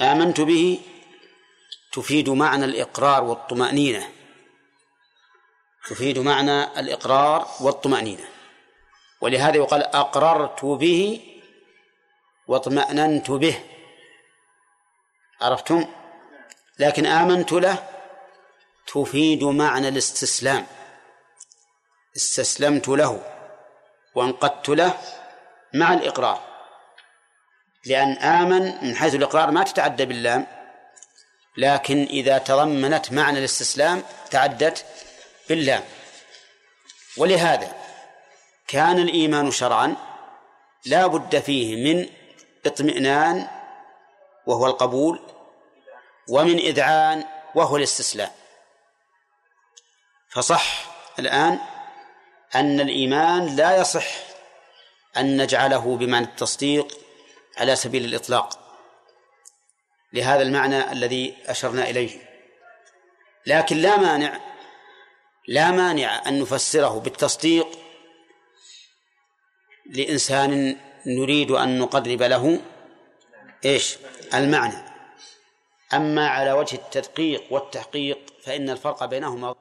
S1: آمنت به تفيد معنى الإقرار والطمأنينة. تفيد معنى الإقرار والطمأنينة. ولهذا يقال أقررت به واطمأننت به. عرفتم؟ لكن آمنت له تفيد معنى الاستسلام. استسلمت له وانقدت له مع الإقرار. لأن آمن من حيث الإقرار ما تتعدى باللام. لكن إذا تضمنت معنى الاستسلام تعدت باللام. ولهذا كان الإيمان شرعا لا بد فيه من اطمئنان وهو القبول ومن إذعان وهو الاستسلام. فصح الآن أن الإيمان لا يصح أن نجعله بمعنى التصديق على سبيل الإطلاق. لهذا المعنى الذي أشرنا إليه. لكن لا مانع لا مانع أن نفسره بالتصديق لإنسان نريد أن نقرب له. إيش؟ المعنى. أما على وجه التدقيق والتحقيق فإن الفرق بينهما